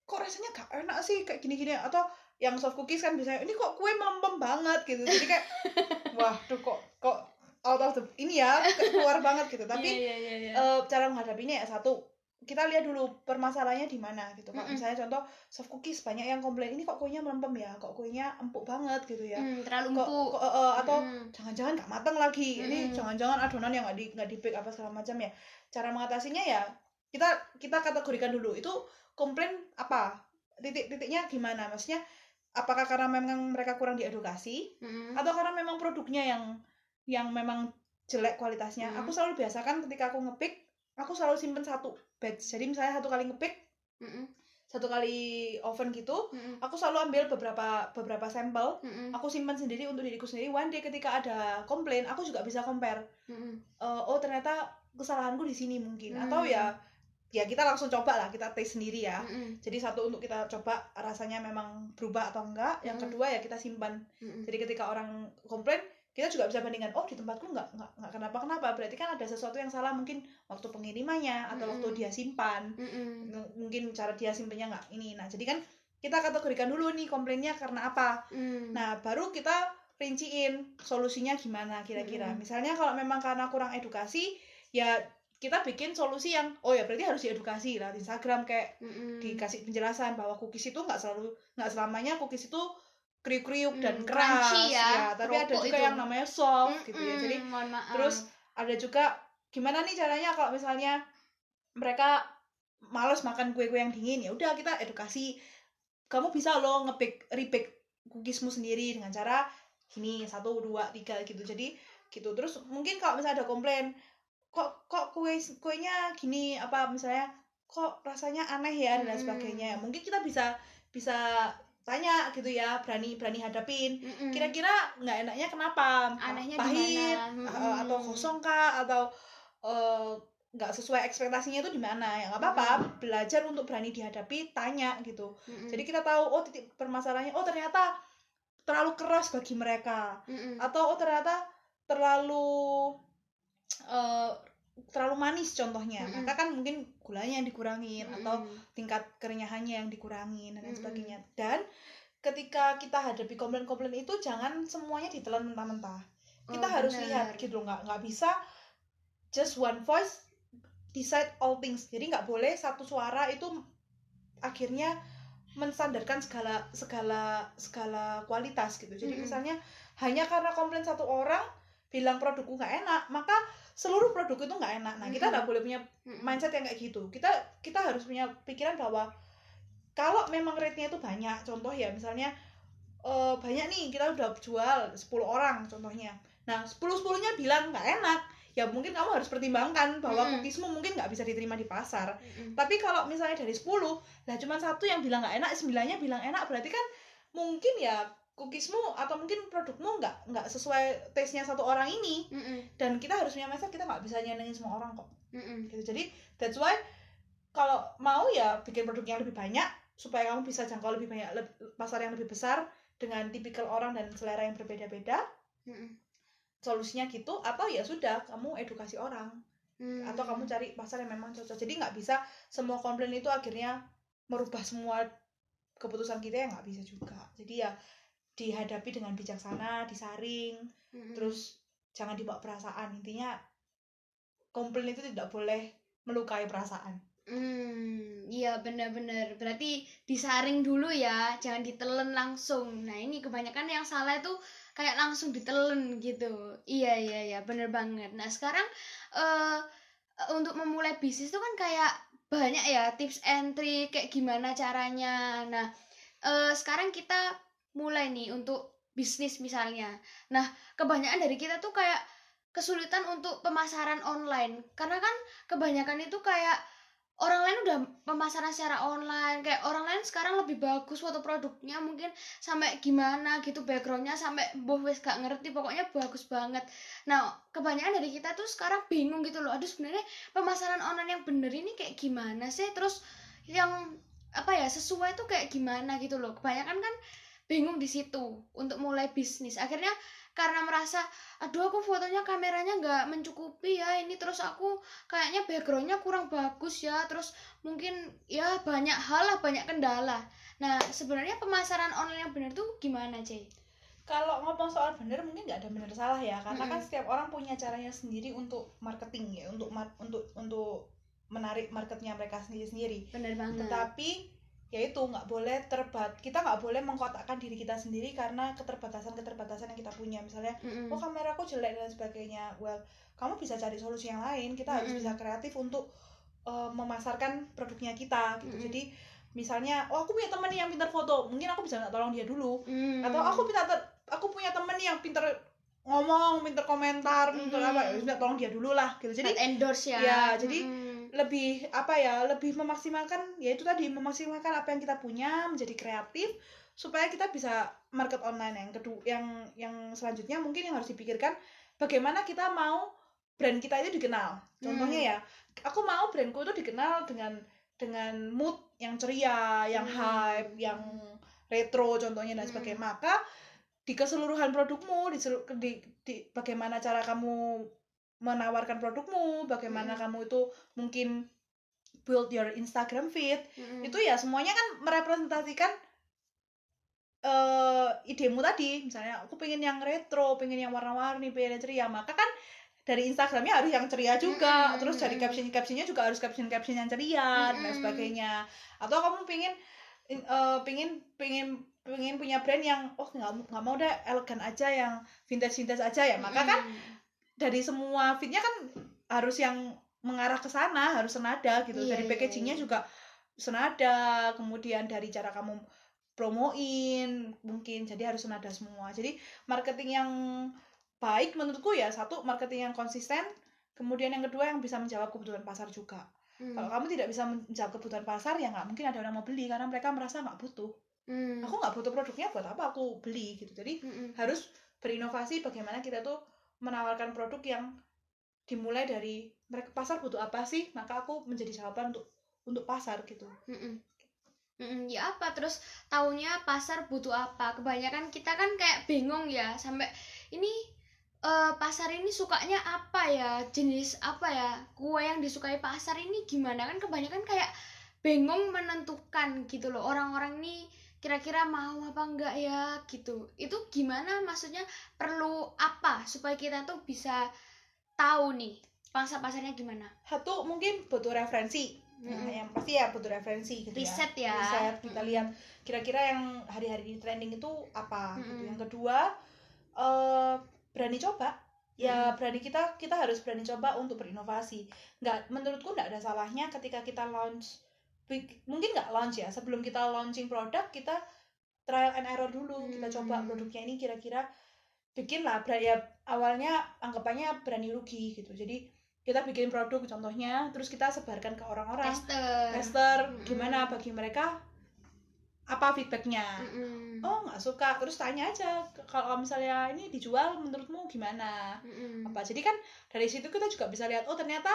kok rasanya gak enak sih kayak gini-gini atau yang soft cookies kan biasanya ini kok kue melempem banget gitu jadi kayak wah tuh kok kok out of the ini ya keluar banget gitu tapi Iya, iya, iya, iya. eh, cara menghadapinya ya satu kita lihat dulu permasalahannya di mana gitu kalau Mm-mm. misalnya contoh soft cookies banyak yang komplain ini kok kuenya melempem ya kok kuenya empuk banget gitu ya Hmm, terlalu kok, empuk kok, eh, eh, atau Mm. jangan-jangan gak mateng lagi ini Mm-mm. jangan-jangan adonan yang nggak di nggak di bake apa segala macam ya cara mengatasinya ya kita kita kategorikan dulu itu komplain apa titik-titiknya gimana maksudnya apakah karena memang mereka kurang diedukasi Mm-mm. atau karena memang produknya yang yang memang jelek kualitasnya Mm. aku selalu biasakan ketika aku ngepick aku selalu simpen satu batch jadi misalnya satu kali ngepick Mm-mm. satu kali oven gitu Mm-mm. aku selalu ambil beberapa beberapa sampel Mm-mm. aku simpan sendiri untuk diriku sendiri one day ketika ada komplain aku juga bisa compare Mm-mm. Eh, oh ternyata kesalahanku di sini mungkin Hmm. atau ya ya kita langsung coba lah kita tes sendiri ya Mm-mm. jadi satu untuk kita coba rasanya memang berubah atau enggak yang Hmm. kedua ya kita simpan Mm-mm. jadi ketika orang komplain kita juga bisa bandingkan oh di tempatku nggak nggak kenapa kenapa berarti kan ada sesuatu yang salah mungkin waktu pengirimannya atau Mm-mm. waktu dia simpan Mm-mm. M- mungkin cara dia simpennya nggak ini nah jadi kan kita kategorikan dulu nih komplainnya karena apa Mm. Nah, baru kita rinciin solusinya gimana kira-kira. Mm-mm. Misalnya kalau memang karena kurang edukasi, ya kita bikin solusi yang oh ya berarti harus diedukasi lah di Instagram kayak Mm-mm. dikasih penjelasan bahwa cookies itu nggak selalu nggak selamanya cookies itu kriuk-kriuk dan Hmm, keras. crunchy ya, tapi ada juga itu. yang namanya soft gitu ya. Jadi terus ada juga gimana nih caranya kalau misalnya mereka males makan kue-kue yang dingin ya udah kita edukasi. Kamu bisa loh ngebake rebake cookiesmu sendiri dengan cara gini satu dua tiga gitu. Jadi gitu. Terus mungkin kalau misalnya ada komplain kok kok kue kuenya gini apa misalnya kok rasanya aneh ya? dan Mm-mm. sebagainya. Mungkin kita bisa bisa tanya gitu ya berani berani hadapin. Mm-mm. kira-kira nggak enaknya kenapa? Anehnya pahit Mm-mm. atau kosong kah? Atau eh, nggak sesuai ekspektasinya itu di mana? Ya nggak apa-apa. Belajar untuk berani dihadapi tanya gitu. Mm-mm. jadi kita tahu oh titik permasalahannya oh ternyata terlalu keras bagi mereka. Mm-mm. atau oh ternyata terlalu eh, terlalu manis contohnya Mm-mm. maka kan mungkin gulanya yang dikurangin atau Mm-mm. tingkat kerenyahannya yang dikurangin dan lain Mm-mm. sebagainya dan ketika kita hadapi komplain-komplain itu jangan semuanya ditelan mentah-mentah kita Oh, harus benar. lihat gitu nggak nggak bisa just one voice decide all things jadi nggak boleh satu suara itu akhirnya menstandarkan segala segala segala kualitas gitu jadi Mm-mm. misalnya hanya karena komplain satu orang bilang produkku nggak enak maka seluruh produk itu nggak enak. Nah kita nggak boleh punya mindset yang kayak gitu. Kita kita harus punya pikiran bahwa kalau memang rate-nya itu banyak contoh ya misalnya eh, banyak nih kita udah jual 10 orang contohnya. Nah 10 10 nya bilang nggak enak ya mungkin kamu harus pertimbangkan bahwa Mm-mm. cookiesmu mungkin nggak bisa diterima di pasar. Mm-mm. tapi kalau misalnya dari 10 lah cuma satu yang bilang nggak enak sembilannya bilang enak berarti kan mungkin ya cookiesmu atau mungkin produkmu nggak nggak sesuai taste-nya satu orang ini Mm-mm. dan kita harus punya mindset kita nggak bisa nyenengin semua orang kok Mm-mm. gitu jadi that's why kalau mau ya bikin produk yang lebih banyak supaya kamu bisa jangkau lebih banyak leb- pasar yang lebih besar dengan tipikal orang dan selera yang berbeda-beda Mm-mm. solusinya gitu atau ya sudah kamu edukasi orang Mm. atau kamu cari pasar yang memang cocok jadi nggak bisa semua komplain itu akhirnya merubah semua keputusan kita ya nggak bisa juga jadi ya dihadapi dengan bijaksana disaring Mm-mm. terus jangan dibawa perasaan intinya komplain itu tidak boleh melukai perasaan Hmm, iya benar-benar. Berarti disaring dulu ya, jangan ditelen langsung. Nah, ini kebanyakan yang salah itu kayak langsung ditelen gitu. Iya, iya, iya, bener banget. Nah, sekarang eh untuk memulai bisnis itu kan kayak banyak ya tips and trick kayak gimana caranya. Nah, eh sekarang kita mulai nih untuk bisnis misalnya. Nah, kebanyakan dari kita tuh kayak kesulitan untuk pemasaran online. Karena kan kebanyakan itu kayak orang lain udah pemasaran secara online kayak orang lain sekarang lebih bagus foto produknya mungkin sampai gimana gitu backgroundnya sampai boh wes gak ngerti pokoknya bagus banget nah kebanyakan dari kita tuh sekarang bingung gitu loh aduh sebenarnya pemasaran online yang bener ini kayak gimana sih terus yang apa ya sesuai tuh kayak gimana gitu loh kebanyakan kan bingung di situ untuk mulai bisnis. Akhirnya karena merasa aduh aku fotonya kameranya nggak mencukupi ya ini. Terus aku kayaknya backgroundnya kurang bagus ya. Terus mungkin ya banyak hal lah banyak kendala. Nah sebenarnya pemasaran online yang benar tuh gimana Cey? kalau ngomong soal bener mungkin nggak ada bener salah ya. Karena Mm-mm. kan setiap orang punya caranya sendiri untuk marketing ya untuk mar- untuk untuk menarik marketnya mereka sendiri sendiri bener banget. Tetapi ya itu nggak boleh terbat kita nggak boleh mengkotakkan diri kita sendiri karena keterbatasan keterbatasan yang kita punya misalnya Mm-mm. oh kameraku jelek dan sebagainya well kamu bisa cari solusi yang lain kita harus Mm-mm. bisa kreatif untuk uh, memasarkan produknya kita gitu Mm-mm. jadi misalnya oh aku punya temen yang pintar foto mungkin aku bisa nggak tolong dia dulu Mm. atau aku ter- aku punya temen yang pintar ngomong pintar komentar pintar Mm-mm. apa ya tolong dia dulu lah gitu jadi Buat endorse ya ya, jadi Mm-mm. Lebih apa ya lebih memaksimalkan ya itu tadi memaksimalkan apa yang kita punya menjadi kreatif supaya kita bisa market online yang kedua yang yang selanjutnya mungkin yang harus dipikirkan bagaimana kita mau brand kita itu dikenal contohnya Hmm. ya aku mau brandku itu dikenal dengan dengan mood yang ceria yang Hmm. hype yang retro contohnya dan Hmm. sebagainya maka di keseluruhan produkmu di, di, di bagaimana cara kamu menawarkan produkmu bagaimana Hmm. kamu itu mungkin build your Instagram feed Mm-mm. itu ya semuanya kan merepresentasikan eh idemu tadi misalnya aku pengen yang retro pengen yang warna-warni pengen yang ceria maka kan dari Instagramnya harus yang ceria juga Mm-mm, terus dari mm-mm. caption captionnya juga harus caption caption yang ceria dan lain Mm-mm. sebagainya atau kamu pengen eh pengen pengen pengen punya brand yang oh nggak nggak mau deh elegan aja yang vintage vintage aja ya maka kan Mm-mm. Dari semua fitnya kan harus yang mengarah ke sana harus senada gitu Iya, dari iya, packagingnya iya. juga senada kemudian dari cara kamu promoin mungkin jadi harus senada semua jadi marketing yang baik menurutku ya satu marketing yang konsisten kemudian yang kedua yang bisa menjawab kebutuhan pasar juga Mm. kalau kamu tidak bisa menjawab kebutuhan pasar ya nggak mungkin ada orang mau beli karena mereka merasa nggak butuh Mm. aku nggak butuh produknya buat apa aku beli gitu jadi Mm-mm. harus berinovasi bagaimana kita tuh menawarkan produk yang dimulai dari mereka pasar butuh apa sih maka aku menjadi jawaban untuk untuk pasar gitu. Mm-mm. Mm-mm, ya apa? Terus taunya pasar butuh apa? Kebanyakan kita kan kayak bingung ya sampai ini eh, pasar ini sukanya apa ya? Jenis apa ya? Kue yang disukai pasar ini gimana? Kan kebanyakan kayak bingung menentukan gitu loh. Orang-orang ini kira-kira mau apa enggak ya gitu. Itu gimana? Maksudnya perlu apa supaya kita tuh bisa tahu nih pangsa pasarnya gimana? Satu mungkin butuh referensi. Nah, Mm-mm. yang pasti ya butuh referensi gitu riset ya. Ya riset kita lihat kira-kira yang hari-hari ini trending itu apa gitu. Mm-mm. yang kedua eh berani coba. Ya berani kita kita harus berani coba untuk berinovasi. Nggak menurutku nggak ada salahnya ketika kita launch mungkin nggak launch ya. Sebelum kita launching produk kita trial and error dulu. Kita coba Hmm. produknya ini kira-kira bikin lah. Ya awalnya anggapannya berani rugi gitu. Jadi kita bikin produk contohnya terus kita sebarkan ke orang-orang. Tester. Tester Mm-mm. gimana bagi mereka apa feedbacknya? Mm-mm. oh nggak suka. Terus tanya aja kalau misalnya ini dijual menurutmu gimana? Mm-mm. apa? Jadi kan dari situ kita juga bisa lihat oh ternyata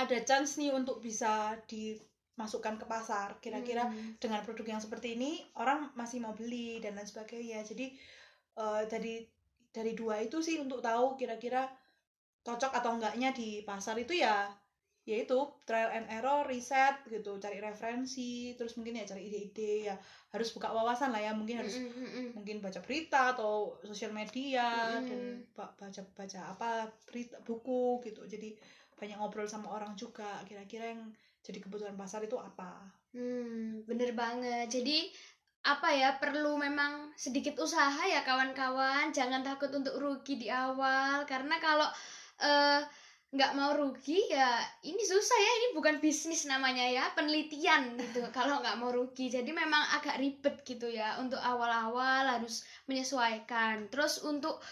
ada chance nih untuk bisa dimasukkan ke pasar kira-kira Mm. dengan produk yang seperti ini orang masih mau beli dan lain sebagainya jadi eh, dari dari dua itu sih untuk tahu kira-kira cocok atau enggaknya di pasar itu ya yaitu trial and error riset gitu cari referensi terus mungkin ya cari ide-ide ya harus buka wawasan lah ya mungkin harus Mm-mm, mm-mm. mungkin baca berita atau sosial media Mm-mm. dan ba- baca baca apa berita buku gitu jadi banyak ngobrol sama orang juga kira-kira yang jadi kebutuhan pasar itu apa Hmm, bener banget. Jadi apa ya perlu memang sedikit usaha ya kawan-kawan. Jangan takut untuk rugi di awal karena kalau eh, nggak mau rugi ya ini susah ya. Ini bukan bisnis namanya ya penelitian gitu. kalau nggak mau rugi, jadi memang agak ribet gitu ya untuk awal-awal harus menyesuaikan. Terus untuk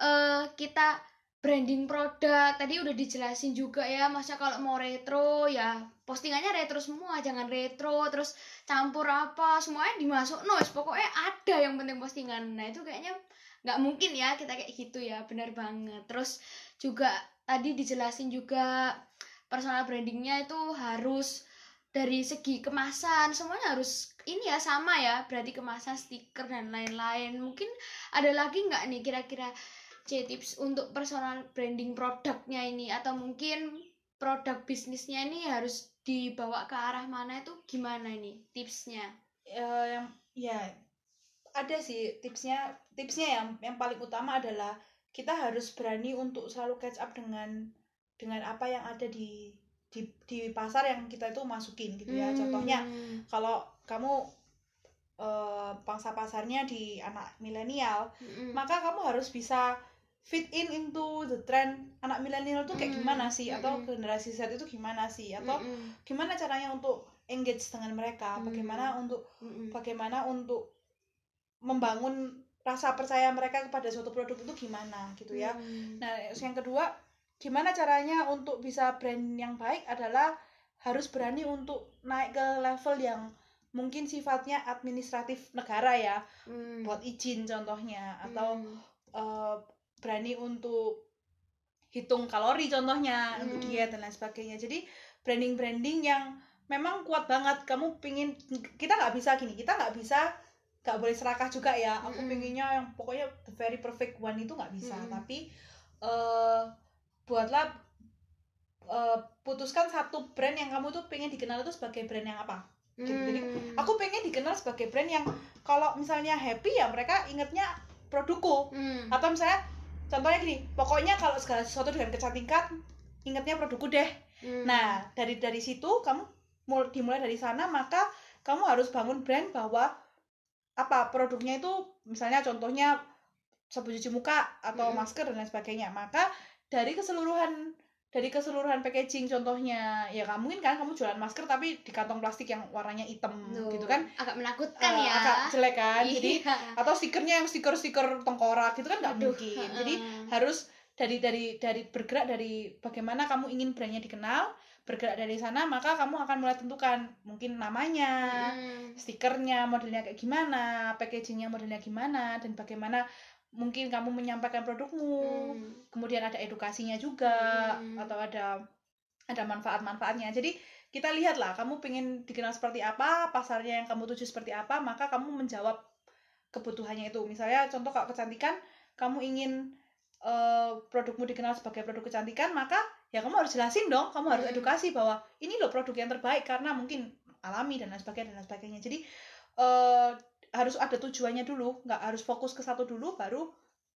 eh, kita branding produk. Tadi udah dijelasin juga ya masa kalau mau retro ya postingannya retro semua. Jangan retro terus campur apa semuanya dimasuk. No pokoknya ada yang penting postingan. Nah itu kayaknya nggak mungkin ya kita kayak gitu ya benar banget. Terus juga tadi dijelasin juga personal brandingnya itu harus dari segi kemasan semuanya harus ini ya sama ya. Berarti kemasan stiker dan lain-lain. Mungkin ada lagi nggak nih kira-kira C tips untuk personal branding produknya ini atau mungkin produk bisnisnya ini harus dibawa ke arah mana itu gimana ini tipsnya? uh, yang ya ada sih tipsnya tipsnya yang yang paling utama adalah kita harus berani untuk selalu catch up dengan dengan apa yang ada di di di pasar yang kita itu masukin gitu ya. Hmm. Contohnya kalau kamu uh, pangsa pasarnya di anak milenial, hmm. maka kamu harus bisa fit in into the trend anak milenial tuh kayak mm. gimana sih mm. atau generasi Z itu gimana sih atau mm. gimana caranya untuk engage dengan mereka mm. bagaimana untuk mm. bagaimana untuk membangun rasa percaya mereka kepada suatu produk itu gimana gitu ya mm. nah yang kedua gimana caranya untuk bisa brand yang baik adalah harus berani untuk naik ke level yang mungkin sifatnya administratif negara ya mm. buat izin contohnya atau mm. uh, berani untuk hitung kalori contohnya hmm. untuk diet dan lain sebagainya jadi branding branding yang memang kuat banget kamu pingin kita nggak bisa gini kita nggak bisa nggak boleh serakah juga ya aku hmm. pinginnya yang pokoknya the very perfect one itu nggak bisa hmm. tapi uh, buatlah uh, putuskan satu brand yang kamu tuh pengen dikenal itu sebagai brand yang apa gitu. jadi hmm. aku pengen dikenal sebagai brand yang kalau misalnya happy ya mereka ingetnya produkku hmm. atau misalnya contohnya gini pokoknya kalau segala sesuatu dengan kecantikan ingatnya produkku deh hmm. nah dari dari situ kamu mulai dimulai dari sana maka kamu harus bangun brand bahwa apa produknya itu misalnya contohnya sabun cuci muka atau hmm. masker dan lain sebagainya maka dari keseluruhan dari keseluruhan packaging contohnya ya kamu mungkin kan kamu jualan masker tapi di kantong plastik yang warnanya hitam Duh, gitu kan? agak menakutkan uh, ya. agak jelek kan? Jadi iya. atau stikernya yang stiker-stiker tengkorak gitu kan nggak mungkin. jadi harus dari dari dari bergerak dari bagaimana kamu ingin brandnya dikenal bergerak dari sana maka kamu akan mulai tentukan mungkin namanya hmm. stikernya modelnya kayak gimana packagingnya modelnya gimana dan bagaimana mungkin kamu menyampaikan produkmu hmm. kemudian ada edukasinya juga hmm. atau ada ada manfaat-manfaatnya jadi kita lihatlah kamu pengen dikenal seperti apa pasarnya yang kamu tuju seperti apa maka kamu menjawab kebutuhannya itu misalnya contoh kalau kecantikan kamu ingin uh, produkmu dikenal sebagai produk kecantikan maka ya kamu harus jelasin dong kamu harus hmm. edukasi bahwa ini loh produk yang terbaik karena mungkin alami dan lain sebagainya dan lain sebagainya jadi uh, harus ada tujuannya dulu nggak harus fokus ke satu dulu baru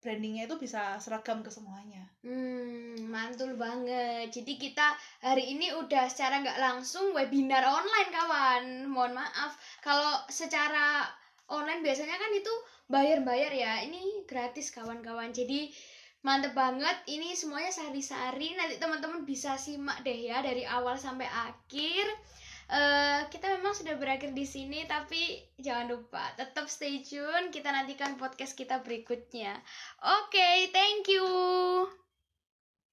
brandingnya itu bisa seragam ke semuanya. Hmm, mantul banget. Jadi kita hari ini udah secara nggak langsung webinar online kawan. Mohon maaf kalau secara online biasanya kan itu bayar-bayar ya. Ini gratis kawan-kawan. Jadi mantep banget. Ini semuanya sehari-sehari. Nanti teman-teman bisa simak deh ya dari awal sampai akhir uh, kita memang sudah berakhir di sini tapi jangan lupa tetap stay tune kita nantikan podcast kita berikutnya. Oke okay, thank you